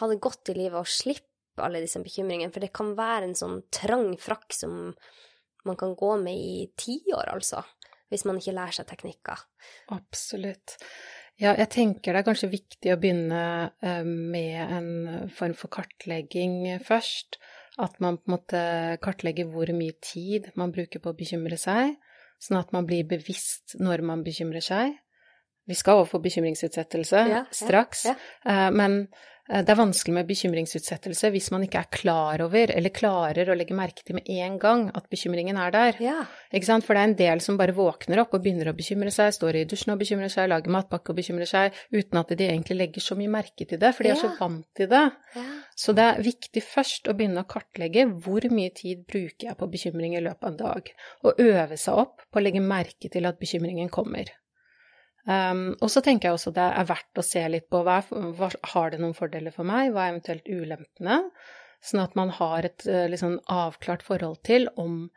ha det godt i livet og slippe alle disse bekymringene, for det kan være en sånn trang frakk som man kan gå med i tiår, altså, hvis man ikke lærer seg teknikker. Absolutt. Ja, jeg tenker det er kanskje viktig å begynne eh, med en form for kartlegging først. At man på en måte kartlegger hvor mye tid man bruker på å bekymre seg, sånn at man blir bevisst når man bekymrer seg. Vi skal overfor bekymringsutsettelse ja, straks, ja, ja. Eh, men Eh, det er vanskelig med bekymringsutsettelse hvis man ikke er klar over, eller klarer å legge merke til med en gang, at bekymringen er der. For det er en del som bare våkner opp og begynner å bekymre seg, står i dusjen og bekymrer seg, lager matpakke og bekymrer seg, uten at de egentlig legger så mye merke til det, for de er så vant til det. Ja. Så det er viktig først å begynne å kartlegge hvor mye tid bruker jeg på bekymring i løpet av en dag, og øve seg opp på å legge merke til at bekymringen kommer. Um, og så tenker jeg også det er verdt å se litt på hva, hva har det noen fordeler for meg, hva er eventuelt ulempene, sånn at man har et liksom avklart forhold til om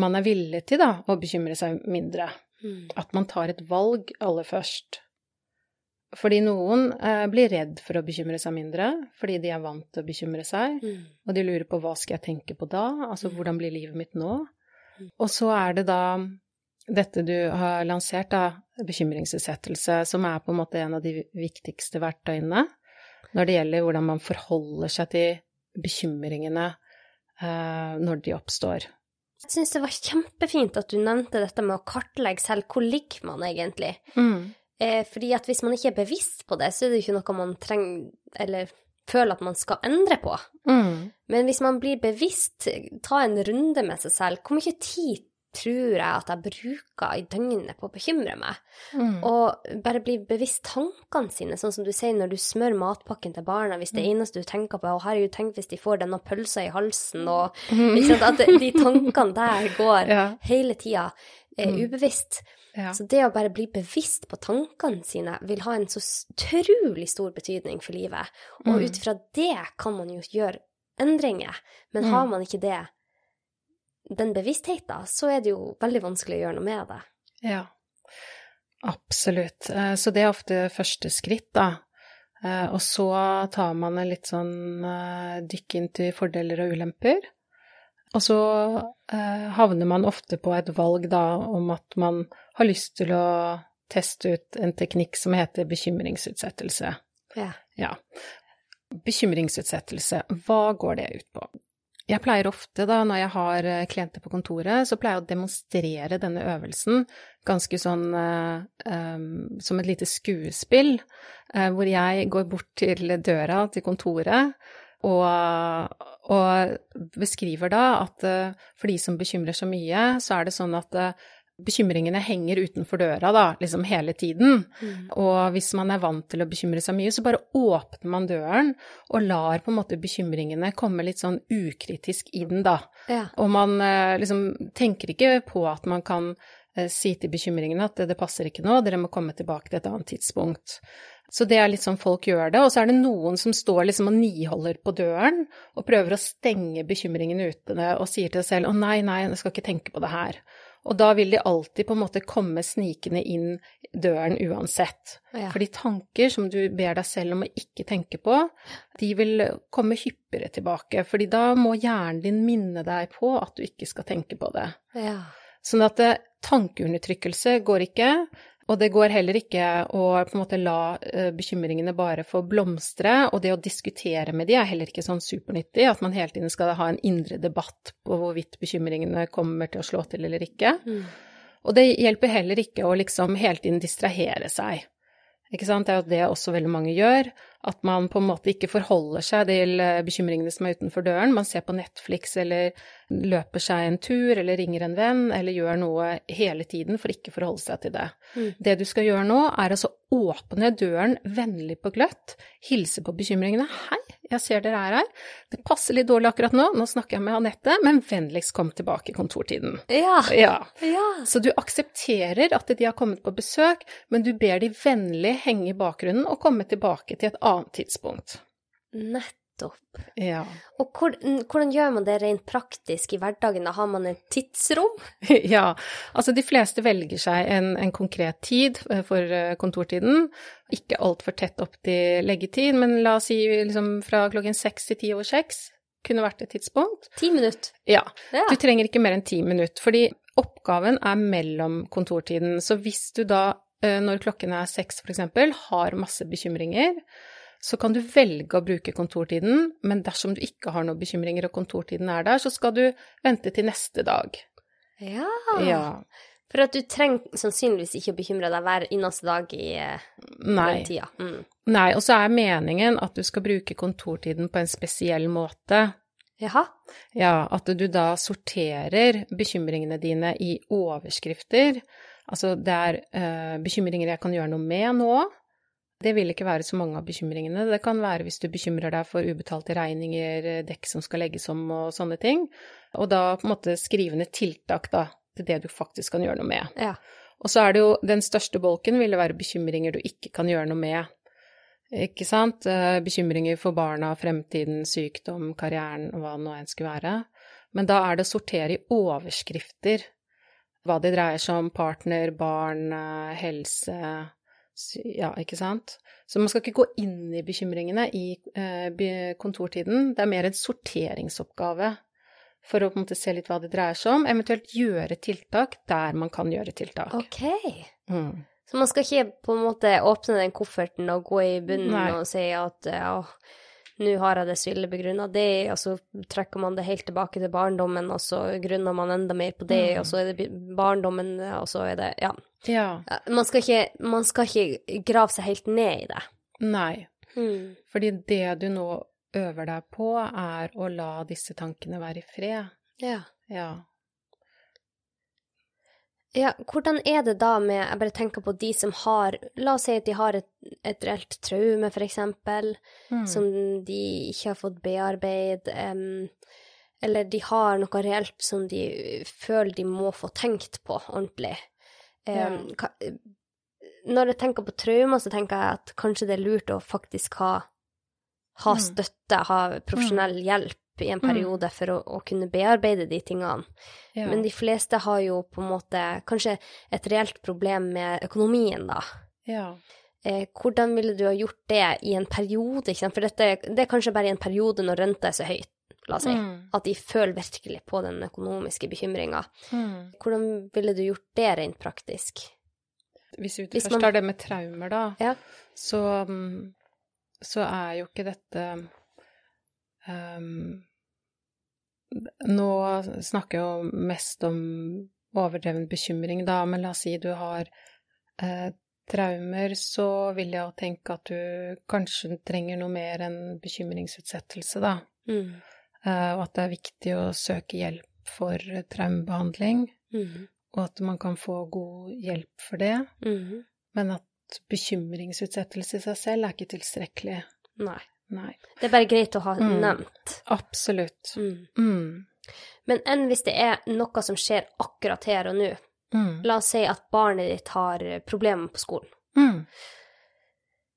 man er villig til da, å bekymre seg mindre. Mm. At man tar et valg aller først. Fordi noen uh, blir redd for å bekymre seg mindre, fordi de er vant til å bekymre seg, mm. og de lurer på hva skal jeg tenke på da, altså mm. hvordan blir livet mitt nå? Mm. Og så er det da dette du har lansert, da, bekymringsutsettelse, som er på en måte en av de viktigste verktøyene når det gjelder hvordan man forholder seg til bekymringene eh, når de oppstår. Jeg syns det var kjempefint at du nevnte dette med å kartlegge selv hvor ligger man egentlig. Mm. Eh, fordi at hvis man ikke er bevisst på det, så er det ikke noe man trenger eller føler at man skal endre på. Mm. Men hvis man blir bevisst, ta en runde med seg selv, hvor mye tid tror jeg at jeg bruker i døgnet på å bekymre meg. Mm. Og bare bli bevisst tankene sine, sånn som du sier når du smører matpakken til barna. Hvis det mm. eneste du tenker på er 'Å, herregud, tenk hvis de får denne pølsa i halsen', og mm. sant, At de tankene der går ja. hele tida eh, mm. ubevisst. Ja. Så det å bare bli bevisst på tankene sine vil ha en så utrolig stor betydning for livet. Og Mm. ut ifra det kan man jo gjøre endringer. Men Mm. har man ikke det, den bevisstheten, så er det jo veldig vanskelig å gjøre noe med det. Ja, absolutt. Eh, Så det er ofte første skritt, da. Eh, Og så tar man en litt sånn eh, dykk inn til fordeler og ulemper. Og så eh, havner man ofte på et valg da om at man har lyst til å teste ut en teknikk som heter bekymringsutsettelse. Ja. Ja. Bekymringsutsettelse, hva går det ut på? Jeg pleier ofte, da, når jeg har eh, klienter på kontoret, så pleier jeg å demonstrere denne øvelsen ganske sånn um, som et lite skuespill, eh, hvor jeg går bort til døra til kontoret og, og beskriver da at for de som bekymrer så mye, så er det sånn at bekymringene henger utenfor døra, da, liksom hele tiden. Mm. Og hvis man er vant til å bekymre seg mye, så bare åpner man døren og lar på en måte bekymringene komme litt sånn ukritisk inn, da. Ja. Og man eh, liksom tenker ikke på at man kan eh, si til bekymringene at det, det passer ikke nå, dere må komme tilbake til et annet tidspunkt. Så det er litt sånn folk gjør det. Og så er det noen som står liksom og niholder på døren og prøver å stenge bekymringene ute og sier til seg selv å nei, nei, jeg skal ikke tenke på det her. Og da vil de alltid på en måte komme snikende inn døren uansett. Ja. Fordi tanker som du ber deg selv om å ikke tenke på, de vil komme hyppigere tilbake. Fordi da må hjernen din minne deg på at du ikke skal tenke på det. Ja. Sånn at eh, tankeundertrykkelse går ikke. Og det går heller ikke å på en måte la eh, bekymringene bare få blomstre, og det å diskutere med de er heller ikke sånn supernyttig, at man hele tiden skal ha en indre debatt på hvorvidt bekymringene kommer til å slå til eller ikke. Mm. Og det hjelper heller ikke å liksom hele tiden distrahere seg. Ikke sant? Det er jo det også veldig mange gjør, at man på en måte ikke forholder seg til eh, bekymringene som er utenfor døren. Man ser på Netflix eller løper seg en tur eller ringer en venn eller gjør noe hele tiden for ikke å forholde seg til det. Mm. Det du skal gjøre nå, er altså åpne døren vennlig på gløtt, hilse på bekymringene. 'Hei, jeg ser dere er her. Det passer litt dårlig akkurat nå, nå snakker jeg med Anette, men vennligst kom tilbake i kontortiden'. Ja. ja. ja. Så du aksepterer at de har kommet på besøk, men du ber de vennlig henge i bakgrunnen og komme tilbake til et annet tidspunkt. Nettopp. Ja. Og hvordan gjør man det rent praktisk i hverdagen? Da har man et tidsrom? ja, altså de fleste velger seg en, en konkret tid eh, for eh, kontortiden. Ikke altfor tett opp til leggetid, men la oss si liksom fra klokken seks til ti over seks kunne vært et tidspunkt. Ti minutter? Ja. ja. Du trenger ikke mer enn ti minutter, fordi oppgaven er mellom kontortiden. Så hvis du da, eh, når klokken er seks f.eks., har masse bekymringer, så kan du velge å bruke kontortiden, men dersom du ikke har noen bekymringer og kontortiden er der, så skal du vente til neste dag. Ja. ja. For at du trenger sannsynligvis ikke å bekymre deg hver eneste dag i eh, Nei. den tida. Mm. Nei, og så er meningen at du skal bruke kontortiden på en spesiell måte. Jaha? Ja, at du da sorterer bekymringene dine i overskrifter. Altså det er uh, bekymringer jeg kan gjøre noe med nå, det vil ikke være så mange av bekymringene. Det kan være hvis du bekymrer deg for ubetalte regninger, dekk som skal legges om og sånne ting. Og da på en måte skrive ned tiltak da, til det du faktisk kan gjøre noe med. Ja. Og så er det jo den største bolken vil være bekymringer du ikke kan gjøre noe med. Ikke sant? Eh, bekymringer for barna, fremtiden, sykdom, karrieren hva det nå enn skulle være. Men da er det å sortere i overskrifter hva det dreier seg om partner, barn, eh, helse, ja, ikke sant? Så man skal ikke gå inn i bekymringene i eh, kontortiden. Det er mer en sorteringsoppgave for å på en måte se litt hva det dreier seg om, eventuelt gjøre tiltak der man kan gjøre tiltak. Ok. Mm. Så man skal ikke på en måte åpne den kofferten og gå i bunnen Nei. og si at ja, nå har jeg det så ille begrunna det, og så trekker man det helt tilbake til barndommen, og så grunner man enda mer på det, mm. og så er det barndommen, og så er det Ja. ja. Man, skal ikke, man, skal ikke, grave seg helt ned i det. Nei. Mm. Fordi det du nå øver deg på, er å la disse tankene være i fred. Ja. Ja. Ja, hvordan er det da med Jeg bare tenker på de som har La oss si at de har et, et reelt traume, for eksempel, mm. som de ikke har fått bearbeid, um, eller de har noe reelt som de føler de må få tenkt på ordentlig. Um, ja. når jeg tenker på traumer, så tenker jeg at kanskje det er lurt å faktisk ha, ha mm. støtte, ha profesjonell hjelp i en mm. periode for å, å, kunne bearbeide de tingene. Ja. Men de fleste har jo på en måte kanskje et reelt problem med økonomien, da. Ja. Eh, hvordan ville du ha gjort det i en periode? For dette, det er kanskje bare i en periode når renta er så høyt, la oss si. Mm. At de føler virkelig på den økonomiske bekymringa. Mm. Hvordan ville du gjort det rent praktisk? Hvis vi først man... tar det med traumer, da, ja. så, mm, så er jo ikke dette Um, nå snakker jeg jo mest om overdreven bekymring, da, men la oss si du har eh, traumer, så vil jeg jo tenke at du kanskje trenger noe mer enn bekymringsutsettelse, da. Mm. Eh, og at det er viktig å søke hjelp for traumebehandling. Mm. og at man kan få god hjelp for det, Mm. men at bekymringsutsettelse i seg selv er ikke tilstrekkelig. Nei. Nei. Det er bare greit å ha Mm. nevnt. Absolutt. Mm. Mm. Men enn hvis det er noe som skjer akkurat her og nå? Mm. La oss si at barnet ditt har problemer på skolen, Mm.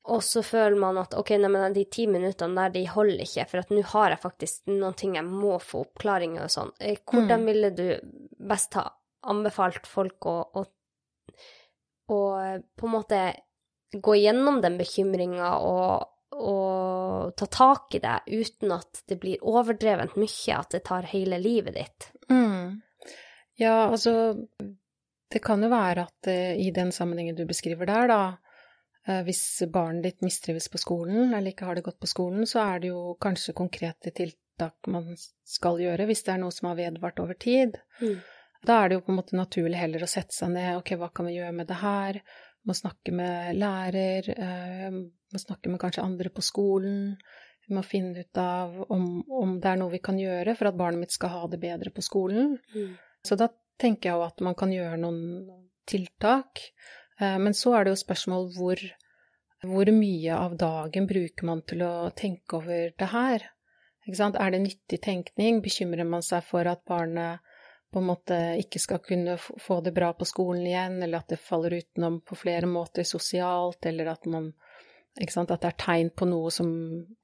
og så føler man at ok, nei, men de ti minuttene der, de holder ikke, for at nå har jeg faktisk noen ting jeg må få oppklaringer og sånn. Eh, Hvordan Mm. ville du best ha anbefalt folk å, å, å på en måte gå gjennom den bekymringa og, og ta tak i det uten at det blir overdrevent mye, at det tar hele livet ditt? Mm. Ja, altså Det kan jo være at eh, i den sammenhengen du beskriver der, da, eh, hvis barnet ditt mistrives på skolen eller ikke har det godt på skolen, så er det jo kanskje konkrete tiltak man skal gjøre hvis det er noe som har vedvart over tid. Mm. Da er det jo på en måte naturlig heller å sette seg ned, ok, hva kan vi gjøre med det her? Må snakke med lærer, eh, må snakke med kanskje andre på skolen. Vi må finne ut av om, om det er noe vi kan gjøre for at barnet mitt skal ha det bedre på skolen. Mm. Så da tenker jeg jo at man kan gjøre noen tiltak. Eh, Men så er det jo spørsmål hvor, hvor mye av dagen bruker man til å tenke over det her? Er det nyttig tenkning? Bekymrer man seg for at barnet på en måte ikke skal kunne få det bra på skolen igjen, eller at det faller utenom på flere måter sosialt, eller at man At det er tegn på noe som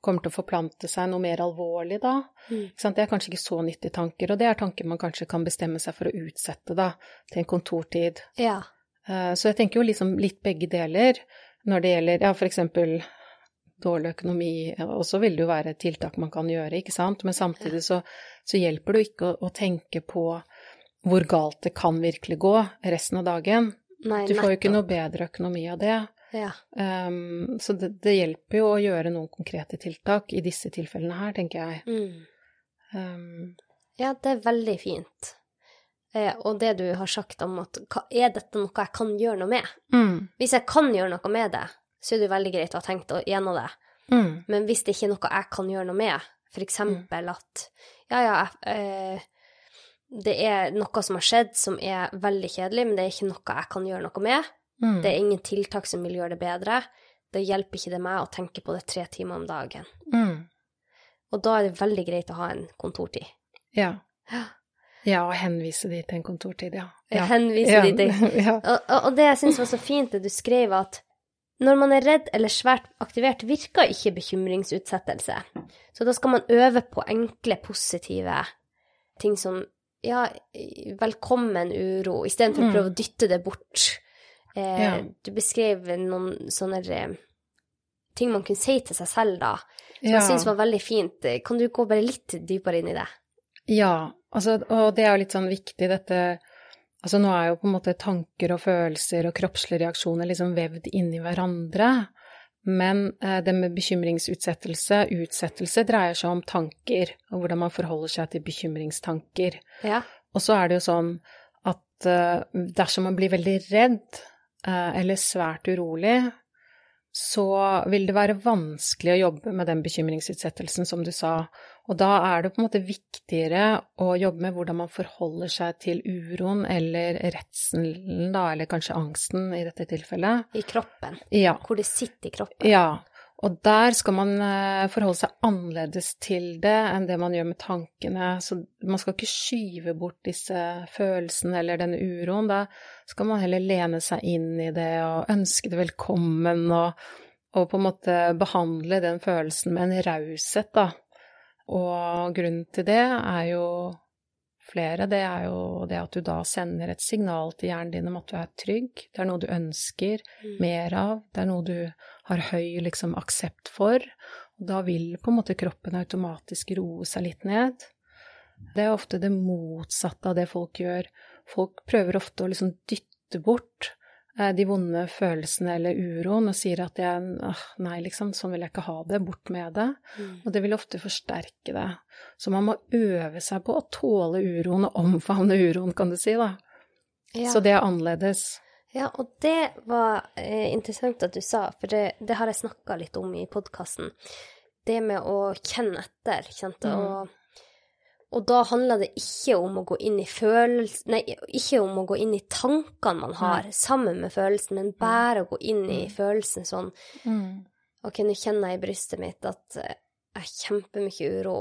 kommer til å forplante seg, noe mer alvorlig da. Mm. Det er kanskje ikke så nyttige tanker, og det er tanker man kanskje kan bestemme seg for å utsette da, til en kontortid. Ja. Eh, Så jeg tenker jo liksom litt begge deler når det gjelder ja, eksempel dårlig økonomi, og så vil det jo være tiltak man kan gjøre, ikke sant, men samtidig så, så hjelper det jo ikke å, å tenke på hvor galt det kan virkelig gå resten av dagen. Nei, Du får jo ikke noe bedre økonomi av det. Ja. Um, så det, det hjelper jo å gjøre noen konkrete tiltak i disse tilfellene her, tenker jeg. Mm. Um, Ja, det er veldig fint. Eh, og det du har sagt om at er dette noe jeg kan gjøre noe med? mm, Hvis jeg kan gjøre noe med det, så er det veldig greit å ha tenkt gjennom det. mm, Men hvis det ikke er noe jeg kan gjøre noe med, for eksempel at ja, ja, jeg- eh, det er noe som har skjedd som er veldig kjedelig, men det er ikke noe jeg kan gjøre noe med. mm. Det er ingen tiltak som vil gjøre det bedre. Da hjelper ikke det meg å tenke på det tre timer om dagen. Mm. Og da er det veldig greit å ha en kontortid. Ja. Ja. Ja, og henvise de til en kontortid, ja. ja. Henvise ja. de til ja. Og og det jeg syns var så fint, det du skrev, at når man er redd eller svært aktivert, virker ikke bekymringsutsettelse. Så da skal man øve på enkle, positive ting som ja, velkommen uro, istedenfor å Mm. prøve å dytte det bort. Eh, Ja. Du beskrev noen sånne eh, ting man kunne si til seg selv da, som ja. jeg syns var veldig fint. Kan du gå bare litt dypere inn i det? Ja, altså, og det er jo litt sånn viktig, dette Altså, nå er jo på en måte tanker og følelser og kroppslige reaksjoner liksom vevd inni hverandre. Men eh, det med bekymringsutsettelse, utsettelse, dreier seg om tanker, og hvordan man forholder seg til bekymringstanker. Ja. Og så er det jo sånn at eh, dersom man blir veldig redd eh, eller svært urolig, så vil det være vanskelig å jobbe med den bekymringsutsettelsen, som du sa. Og da er det på en måte viktigere å jobbe med hvordan man forholder seg til uroen eller redselen, da, eller kanskje angsten i dette tilfellet. I kroppen. Ja. Hvor det sitter i kroppen. Ja, og der skal man eh, forholde seg annerledes til det enn det man gjør med tankene. Så man skal ikke skyve bort disse følelsene eller denne uroen. Da skal man heller lene seg inn i det og ønske det velkommen og, og på en måte behandle den følelsen med en raushet, da. Og grunnen til det er jo flere. Det er jo det at du da sender et signal til hjernen din om at du er trygg. Det er noe du ønsker Mm. mer av. Det er noe du har høy liksom, aksept for. Og da vil på en måte kroppen automatisk roe seg litt ned. Det er ofte det motsatte av det folk gjør. Folk prøver ofte å liksom dytte bort de vonde følelsene eller uroen og sier at jeg, ah, nei, liksom, sånn vil jeg ikke ha det, bort med det. Mm. Og det vil ofte forsterke det. Så man må øve seg på å tåle uroen og omfavne uroen, kan du si, da. Ja. Så det er annerledes. Ja, og det var eh, interessant at du sa, for det, det har jeg snakka litt om i podkasten. Det med å kjenne etter, ikke sant. Mm. Og, da handler det ikke om å gå inn i følelsen Nei, ikke om å gå inn i tankene man har sammen med følelsen, men bare å gå inn i følelsen sånn Mm. OK, nå kjenner jeg i brystet mitt at eh, jeg har kjempemye uro.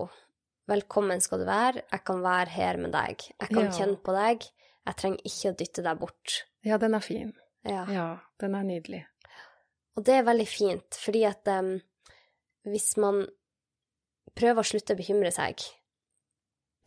Velkommen skal du være. Jeg kan være her med deg. Jeg kan Ja. kjenne på deg. Jeg trenger ikke å dytte deg bort. Ja, den er fin. Ja. Ja, den er nydelig. Og det er veldig fint, fordi at um, hvis man prøver å slutte å bekymre seg,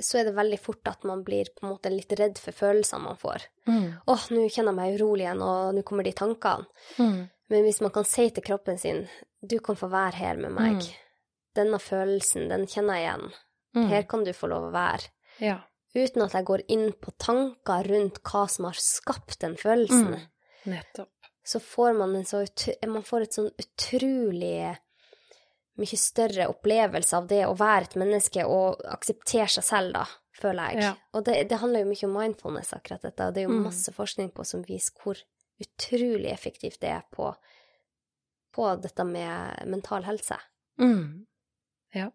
så er det veldig fort at man blir på en måte litt redd for følelsene man får. Mm. Åh, nå kjenner jeg meg urolig igjen, og nå kommer de tankene. Mm. Men hvis man kan si til kroppen sin, du kan få være her med meg. Mm. Denne følelsen, den kjenner jeg igjen. Mm. Her kan du få lov å være. Ja. Uten at jeg går inn på tanker rundt hva som har skapt den følelsen. Mm. Nettopp. så får man en så man får et sånn utrolig mye større opplevelse av det å være et menneske og akseptere seg selv, da, føler jeg. Ja. Og det, det handler jo mye om mindfulness, akkurat dette, og det er jo Mm. masse forskning på som viser hvor utrolig effektivt det er på, på dette med mental helse. Mm. Ja.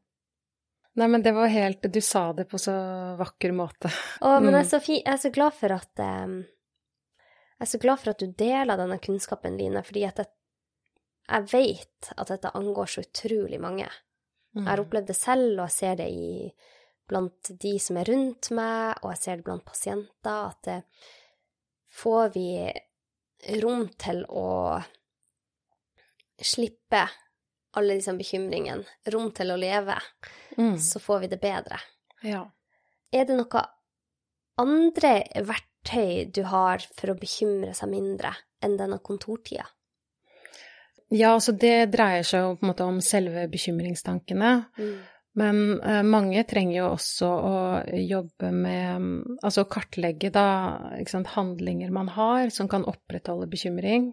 Nei, men det var helt Du sa det på så vakker måte. Å, men Mm. jeg, er så fi, jeg er så glad for at um, Jeg er så glad for at du deler denne kunnskapen, Line, fordi at jeg, jeg vet at dette angår så utrolig mange. Jeg har opplevd det selv, og jeg ser det i, blant de som er rundt meg, og jeg ser det blant pasienter, at det får vi rom til å slippe alle disse bekymringene, rom til å leve, Mm. så får vi det bedre. Ja. Er det noe andre verktøy du har for å bekymre seg mindre enn denne kontortida? Ja, altså det dreier seg jo på en måte om selve bekymringstankene. Men uh, mange trenger jo også å jobbe med Altså Altså kartlegge da sant, handlinger man har som kan opprettholde bekymring.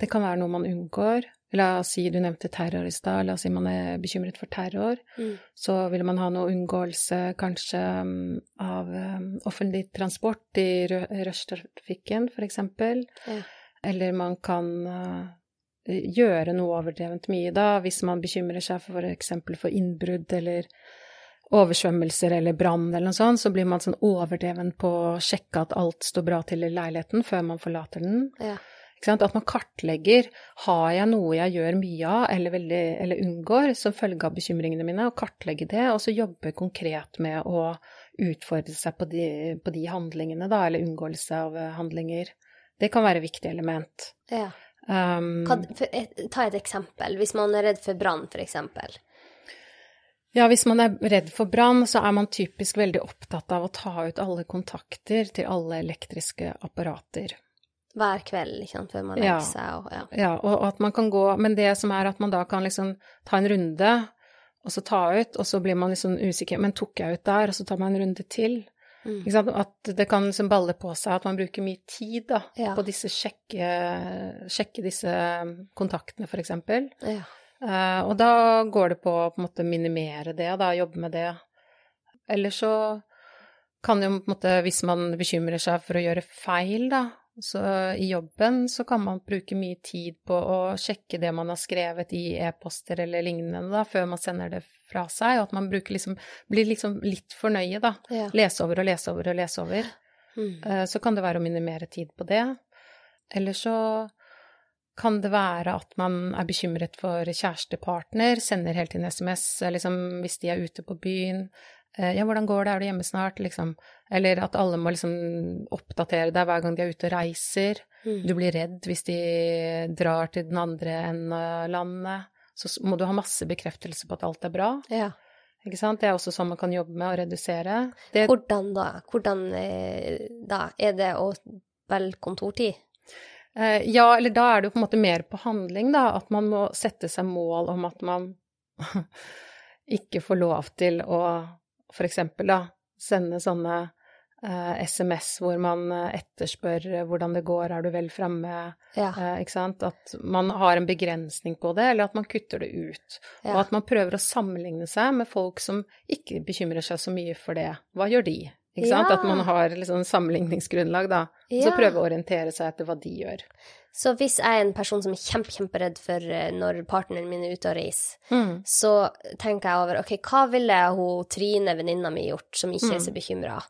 Det kan være noe man unngår. La oss si du nevnte terror i stad. La oss si man er bekymret for terror. Mm. Så vil man ha noe unngåelse kanskje mm, av um, offentlig transport i rushtrafikken, for eksempel. Ja. Eller man kan eh, gjøre noe overdrevent mye da, hvis man bekymrer seg for eksempel for innbrudd eller oversvømmelser eller brann eller noe sånt, så blir man sånn overdreven på å sjekke at alt står bra til i leiligheten før man forlater den. Ja. At man kartlegger har jeg noe jeg gjør mye av eller, veldig, eller unngår som følge av bekymringene mine, og kartlegge det, og så jobbe konkret med å utfordre seg på de, på de handlingene, da, eller unngåelse av eh, handlinger. Det kan være et viktig element. ja. Um, Hva, for, ta et eksempel. Hvis man er redd for brann, eksempel. Ja, hvis man er redd for brann, så er man typisk veldig opptatt av å ta ut alle kontakter til alle elektriske apparater. Hver kveld, ikke sant, før man Ja. legger seg og ja. Ja, og at man kan gå Men det som er at man da kan liksom ta en runde, og så ta ut, og så blir man liksom usikker Men tok jeg ut der? Og så tar man en runde til. Mm. At det kan liksom balle på seg at man bruker mye tid da, Ja. på disse sjekke, sjekke disse kontaktene, for eksempel. Ja. Uh, og da går det på å på en måte minimere det, da, jobbe med det. Eller så kan jo på en måte, hvis man bekymrer seg for å gjøre feil, da, så i jobben så kan man bruke mye tid på å sjekke det man har skrevet i e-poster eller lignende, da, før man sender det fra seg, og at man liksom, blir liksom litt for nøye, da. Ja. Lese over og lese over og lese over. Mm. Eh, Så kan det være å minimere tid på det. Eller så kan det være at man er bekymret for kjærestepartner, sender helt inn SMS eh, liksom, hvis de er ute på byen. Eh, Ja, hvordan går det, er du hjemme snart, liksom? Eller at alle må liksom oppdatere deg hver gang de er ute og reiser. Mm. Du blir redd hvis de drar til den andre enden av landet. Så må du ha masse bekreftelse på at alt er bra. Ja. Ikke sant? Det er også sånn man kan jobbe med å redusere. Det, Hvordan da? Hvordan eh, da? Er det å velge kontortid? Eh, ja, eller da er det jo på en måte mer på handling, da. At man må sette seg mål om at man ikke får lov til å for eksempel da sende sånne eh, SMS hvor man eh, etterspør eh, hvordan det går, er du vel framme, Ja. eh, ikke sant. At man har en begrensning på det, eller at man kutter det ut. Og at man prøver å sammenligne seg med folk som ikke bekymrer seg så mye for det. Hva gjør de? Ikke sant? At man har liksom sammenligningsgrunnlag, da. Og så prøve å orientere seg etter hva de gjør. Så hvis jeg er en person som er kjempe, kjemperedd for eh, når partneren min er ute og reiser, Mm. så tenker jeg over ok, hva ville hun Trine, venninna mi, gjort, som ikke Mm. er så bekymra?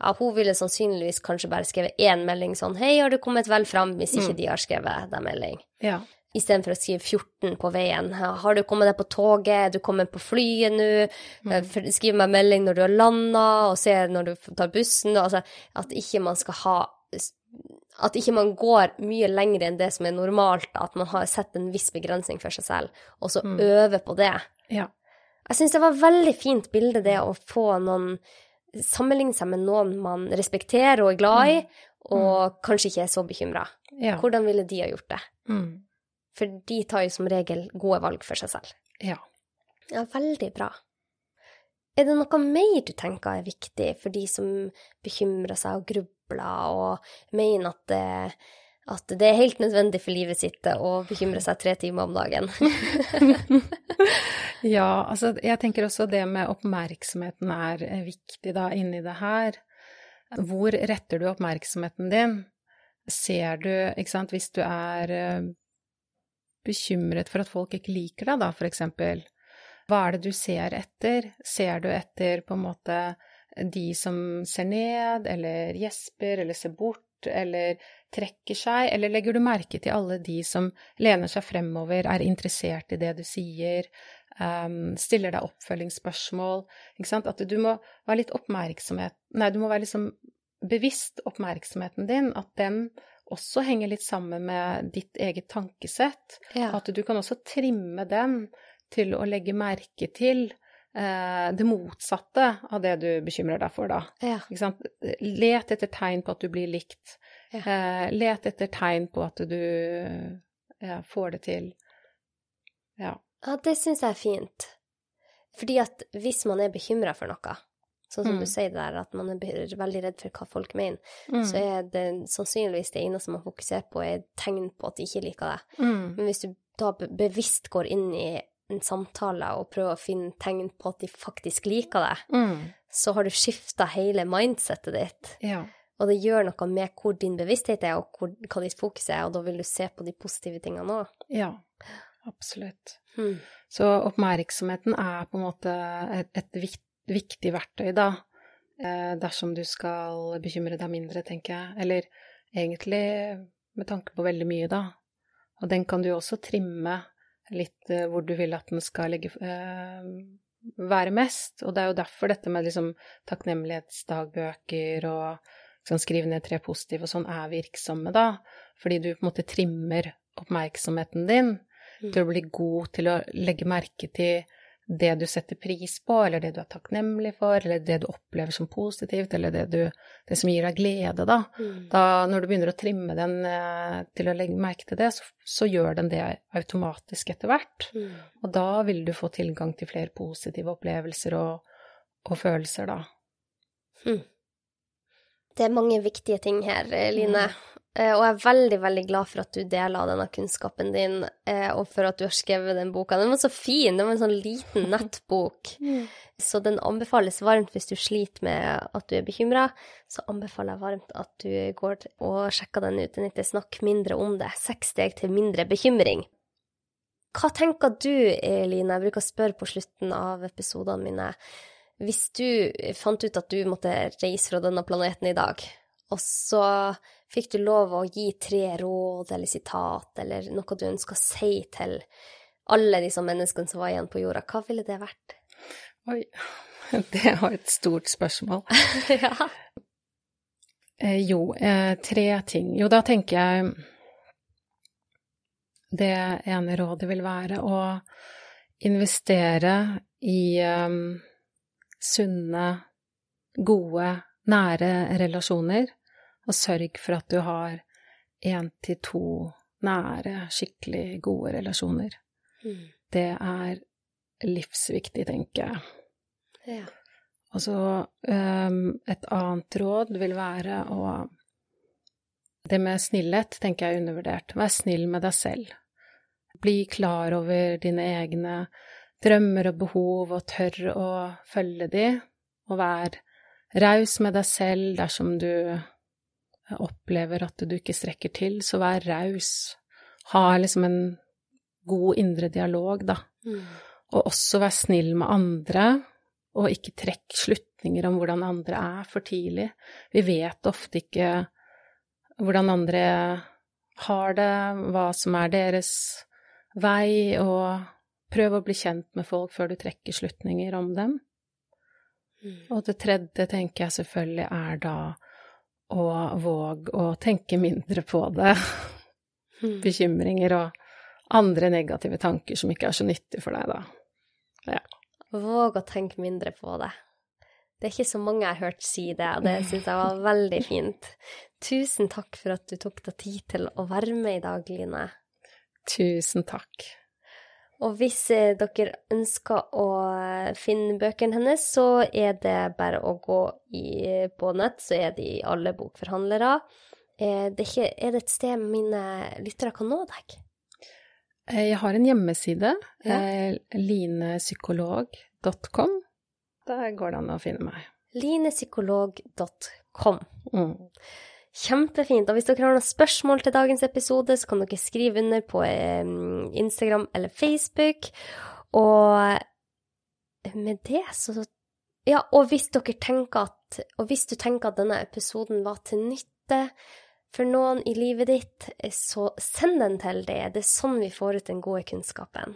Ja, hun ville sannsynligvis kanskje bare skrevet én melding sånn hei, har du kommet vel fram, hvis ikke Mm. de har skrevet deg melding. Ja. Istedenfor å skrive 14 på veien. Har du kommet deg på toget? Er du kommet på flyet nå? Mm. Eh, Skriv meg melding når du har landa, og se når du tar bussen. Altså, at ikke man skal ha At ikke man går mye lenger enn det som er normalt. At man har sett en viss begrensning for seg selv, og så Mm. øver på det. ja. Jeg syns det var et veldig fint bilde, det å få noen Sammenligne seg med noen man respekterer og er glad i, og kanskje ikke er så bekymra. Ja. Hvordan ville de ha gjort det? Mm. For de tar jo som regel gode valg for seg selv. ja. Ja, veldig bra. Er det noe mer du tenker er viktig for de som bekymrer seg og grubler og mener at det, at det er helt nødvendig for livet sitt å bekymre seg tre timer om dagen? Ja, altså jeg tenker også det med oppmerksomheten er eh, viktig da inni det her. Hvor retter du oppmerksomheten din? Ser du, ikke sant, hvis du er eh, bekymret for at folk ikke liker deg, da, for eksempel. Hva er det du ser etter? Ser du etter på en måte de som ser ned, eller gjesper, eller ser bort, eller trekker seg, eller legger du merke til alle de som lener seg fremover, er interessert i det du sier, um, stiller deg oppfølgingsspørsmål, ikke sant? At du må være litt oppmerksomhet, nei, du må være liksom bevisst oppmerksomheten din, at den også henger litt sammen med ditt eget tankesett, Ja. at du kan også trimme den til å legge merke til det motsatte av det du bekymrer deg for, da. ja. Let etter tegn på at du blir likt. Ja. Eh, let etter tegn på at du får det til. Ja. Ja, det syns jeg er fint. Fordi at hvis man er bekymra for noe, sånn som Mm. du sier der, at man er veldig redd for hva folk mener, Mm. så er det sannsynligvis det eneste man fokuserer på, er tegn på at de ikke liker deg. Mm. Men hvis du da bevisst går inn i en samtale og prøver å finne tegn på at de faktisk liker deg, Mm. så har du skifta hele mindsettet ditt. Ja. Og det gjør noe med hvor din bevissthet er, og hvor, hva ditt fokus er, og da vil du se på de positive tingene òg. ja. Absolutt. Mm. Så oppmerksomheten er på en måte et, et vikt, viktig verktøy, da. Eh, dersom du skal bekymre deg mindre, tenker jeg. Eller egentlig med tanke på veldig mye, da. Og den kan du også trimme litt eh, hvor du vil at den skal legge, eh, være mest. Og det er jo derfor dette med liksom takknemlighetsdagbøker og sånn skrive ned tre positive og sånn er virksomme, da. Fordi du på en måte trimmer oppmerksomheten din Mm. til å bli god til å legge merke til det du setter pris på, eller det du er takknemlig for, eller det du opplever som positivt, eller det, du, det som gir deg glede, da. Mm. da. Når du begynner å trimme den eh, til å legge merke til det, så, så gjør den det automatisk etter hvert. Mm. Og da vil du få tilgang til flere positive opplevelser og, og følelser, da. Mm. Det er mange viktige ting her, Line. Eh, Og jeg er veldig, veldig glad for at du deler denne kunnskapen din, eh, og for at du har skrevet den boka. Den var så fin. Den var en sånn liten nettbok. Så den anbefales varmt hvis du sliter med at du er bekymra. Så anbefaler jeg varmt at du går og sjekker den ut. Den heter Snakk mindre om det. Seks steg til mindre bekymring. Hva tenker du, Eline, Jeg bruker å spørre på slutten av episodene mine. Hvis du fant ut at du måtte reise fra denne planeten i dag, og så fikk du lov å gi tre råd eller sitat eller noe du ønska å si til alle disse menneskene som var igjen på jorda, hva ville det vært? Oi, det var et stort spørsmål. ja. Eh, jo, eh, tre ting. Jo, da tenker jeg Det ene rådet vil være å investere i um, sunne, gode, nære relasjoner, og sørg for at du har én til to nære, skikkelig gode relasjoner. Mm. Det er livsviktig, tenker jeg. ja. Og så um, et annet råd vil være å Det med snillhet tenker jeg er undervurdert. Vær snill med deg selv. Bli klar over dine egne drømmer og behov, og tørr å følge de, og vær raus med deg selv dersom du opplever at du ikke strekker til, så vær raus. Ha liksom en god indre dialog, da. Mm. Og også vær snill med andre, og ikke trekk slutninger om hvordan andre er for tidlig. Vi vet ofte ikke hvordan andre har det, hva som er deres vei, og prøv å bli kjent med folk før du trekker slutninger om dem. Mm. Og det tredje tenker jeg selvfølgelig er da å våg å tenke mindre på det. Mm. Bekymringer og andre negative tanker som ikke er så nyttig for deg, da. Ja. Våg å tenke mindre på det. Det er ikke så mange jeg har hørt si det, og det syns jeg var veldig fint. Tusen takk for at du tok deg tid til å være med i dag, Line. Tusen takk. Og hvis eh, dere ønsker å finne bøkene hennes, så er det bare å gå i, på nett, så er de alle bokforhandlere. Er det, ikke, er det et sted mine lyttere kan nå deg? Eh, jeg har en hjemmeside, ja. Eh, linepsykolog.com. Der går det an å finne meg. linepsykolog.com. Mm. Kjempefint. Og hvis dere har noen spørsmål til dagens episode, så kan dere skrive under på Instagram eller Facebook. Og med det så Ja, og hvis dere tenker at Og hvis du tenker at denne episoden var til nytte for noen i livet ditt, så send den til det. Det er sånn vi får ut den gode kunnskapen.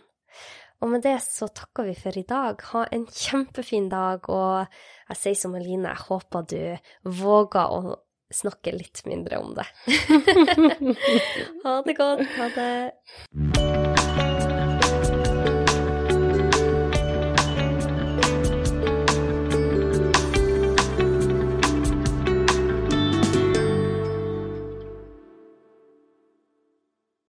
Og med det så takker vi for i dag. Ha en kjempefin dag, og jeg sier som Eline, jeg håper du våger å snakke litt mindre om det. ha det godt. Ha det.